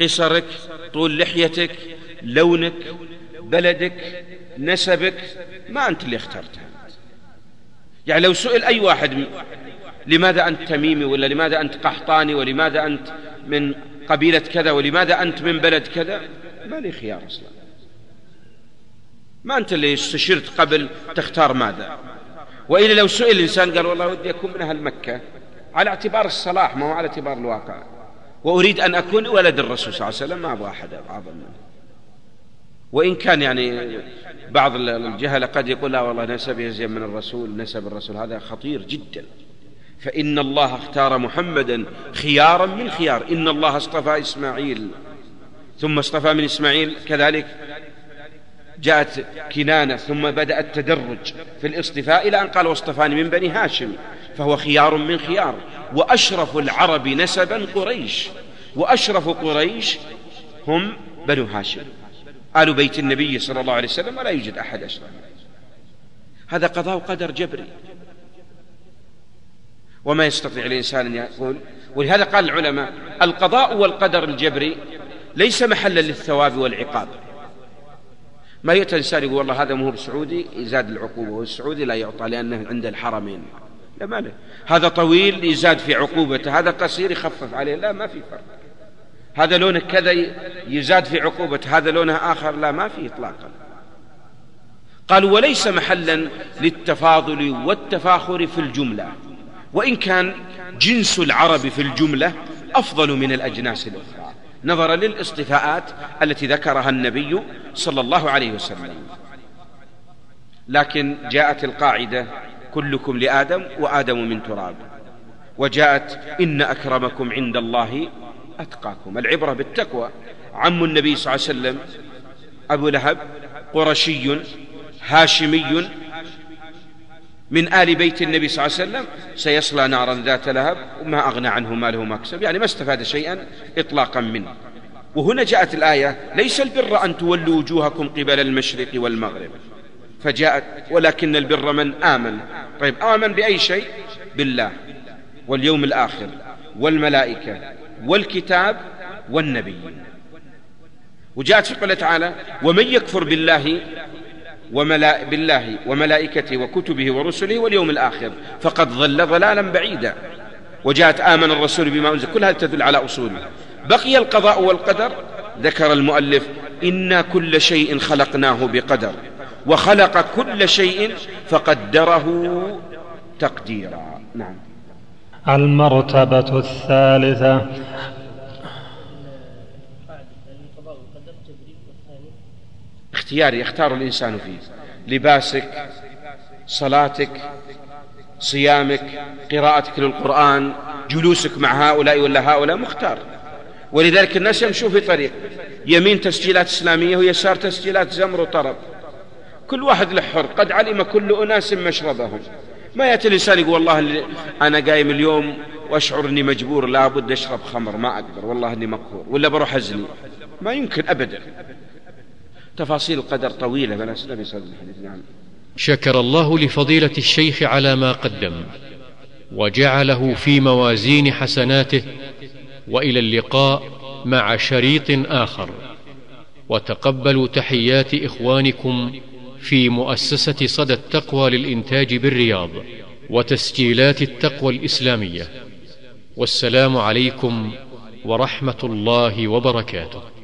قصرك طول لحيتك لونك بلدك نسبك ما أنت اللي اخترته. يعني لو سئل أي واحد لماذا أنت تميمي ولا لماذا أنت قحطاني ولماذا أنت من قبيلة كذا ولماذا أنت من بلد كذا؟ ما لي خيار أصلا. ما أنت اللي استشرت قبل تختار ماذا؟ وإلا لو سئل الإنسان قال والله ودي أكون من أهل مكة على اعتبار الصلاح ما هو على اعتبار الواقع. وأريد أن أكون ولد الرسول صلى الله عليه وسلم ما أبغى أحد أعظم منه وإن كان يعني بعض الجهلة قد يقول لا والله نسب يزين من الرسول نسب الرسول هذا خطير جدا. فإن الله اختار محمدا خيارا من خيار. إن الله اصطفى إسماعيل ثم اصطفى من إسماعيل كذلك جاءت كنانة ثم بدأ التدرج في الاصطفاء إلى أن قال واصطفاني من بني هاشم فهو خيار من خيار. وأشرف العرب نسبا قريش وأشرف قريش هم بنو هاشم. آل بيت النبي صلى الله عليه وسلم ولا يوجد أحد أشرف. هذا قضاء قدر جبري. وما يستطيع الإنسان أن يقول. ولهذا قال العلماء القضاء والقدر الجبري ليس محلا للثواب والعقاب. ما يأتي الإنسان يقول والله هذا مو بسعودي يزاد العقوبة. والسعودي لا يعطى لأنه عند الحرمين. لا ما له. هذا طويل يزاد في عقوبته. هذا قصير يخفف عليه. لا ما في فرق. هذا لونه كذا يزاد في عقوبته. هذا لونه آخر لا ما في إطلاقا. قالوا وليس محلا للتفاضل والتفاخر في الجملة. وإن كان جنس العرب في الجملة أفضل من الأجناس الأخرى. نظرا للاصطفاءات التي ذكرها النبي صلى الله عليه وسلم. لكن جاءت القاعدة كلكم لآدم وآدم من تراب. وجاءت إن أكرمكم عند الله أتقاكم. العبرة بالتقوى. عم النبي صلى الله عليه وسلم أبو لهب قرشي هاشمي من آل بيت النبي صلى الله عليه وسلم سيصلى نارا ذات لهب وما أغنى عنه ماله ما كسب يعني ما استفاد شيئا إطلاقا منه. وهنا جاءت الآية ليس البر أن تولوا وجوهكم قبل المشرق والمغرب. فجاءت ولكن البر من آمن. طيب آمن بأي شيء؟ بالله واليوم الآخر والملائكة والكتاب والنبي وجاءت في قوله تعالى ومن يكفر بالله وملا بالله وملائكته وكتبه ورسله واليوم الآخر. فقد ضل ضلالا بعيدا. وجاءت آمن الرسول بما أنزل. كل هذا تدل على أصوله. بقي القضاء والقدر. ذكر المؤلف إنا كل شيء خلقناه بقدر. وخلق كل شيء فقدره تقديرا. نعم. المرتبة الثالثة. اختياري يختار الإنسان فيه. لباسك صلاتك صيامك قراءتك للقرآن جلوسك مع هؤلاء ولا هؤلاء مختار. ولذلك الناس يمشوا في طريق. يمين تسجيلات إسلامية ويسار تسجيلات زمر وطرب. كل واحد له حر. قد علم كل أناس مشربهم. ما يأتي الإنسان يقول والله أنا قايم اليوم وأشعر أني مجبور لابد أشرب خمر ما أقدر والله أني مقهور ولا بروح أزني. ما يمكن أبدا. تفاصيل القدر طويلة صلى الله عليه وسلم نعم. شكر الله لفضيلة الشيخ على ما قدم وجعله في موازين حسناته وإلى اللقاء مع شريط آخر. وتقبلوا تحيات إخوانكم في مؤسسة صدى التقوى للإنتاج بالرياض وتسجيلات التقوى الإسلامية. والسلام عليكم ورحمة الله وبركاته.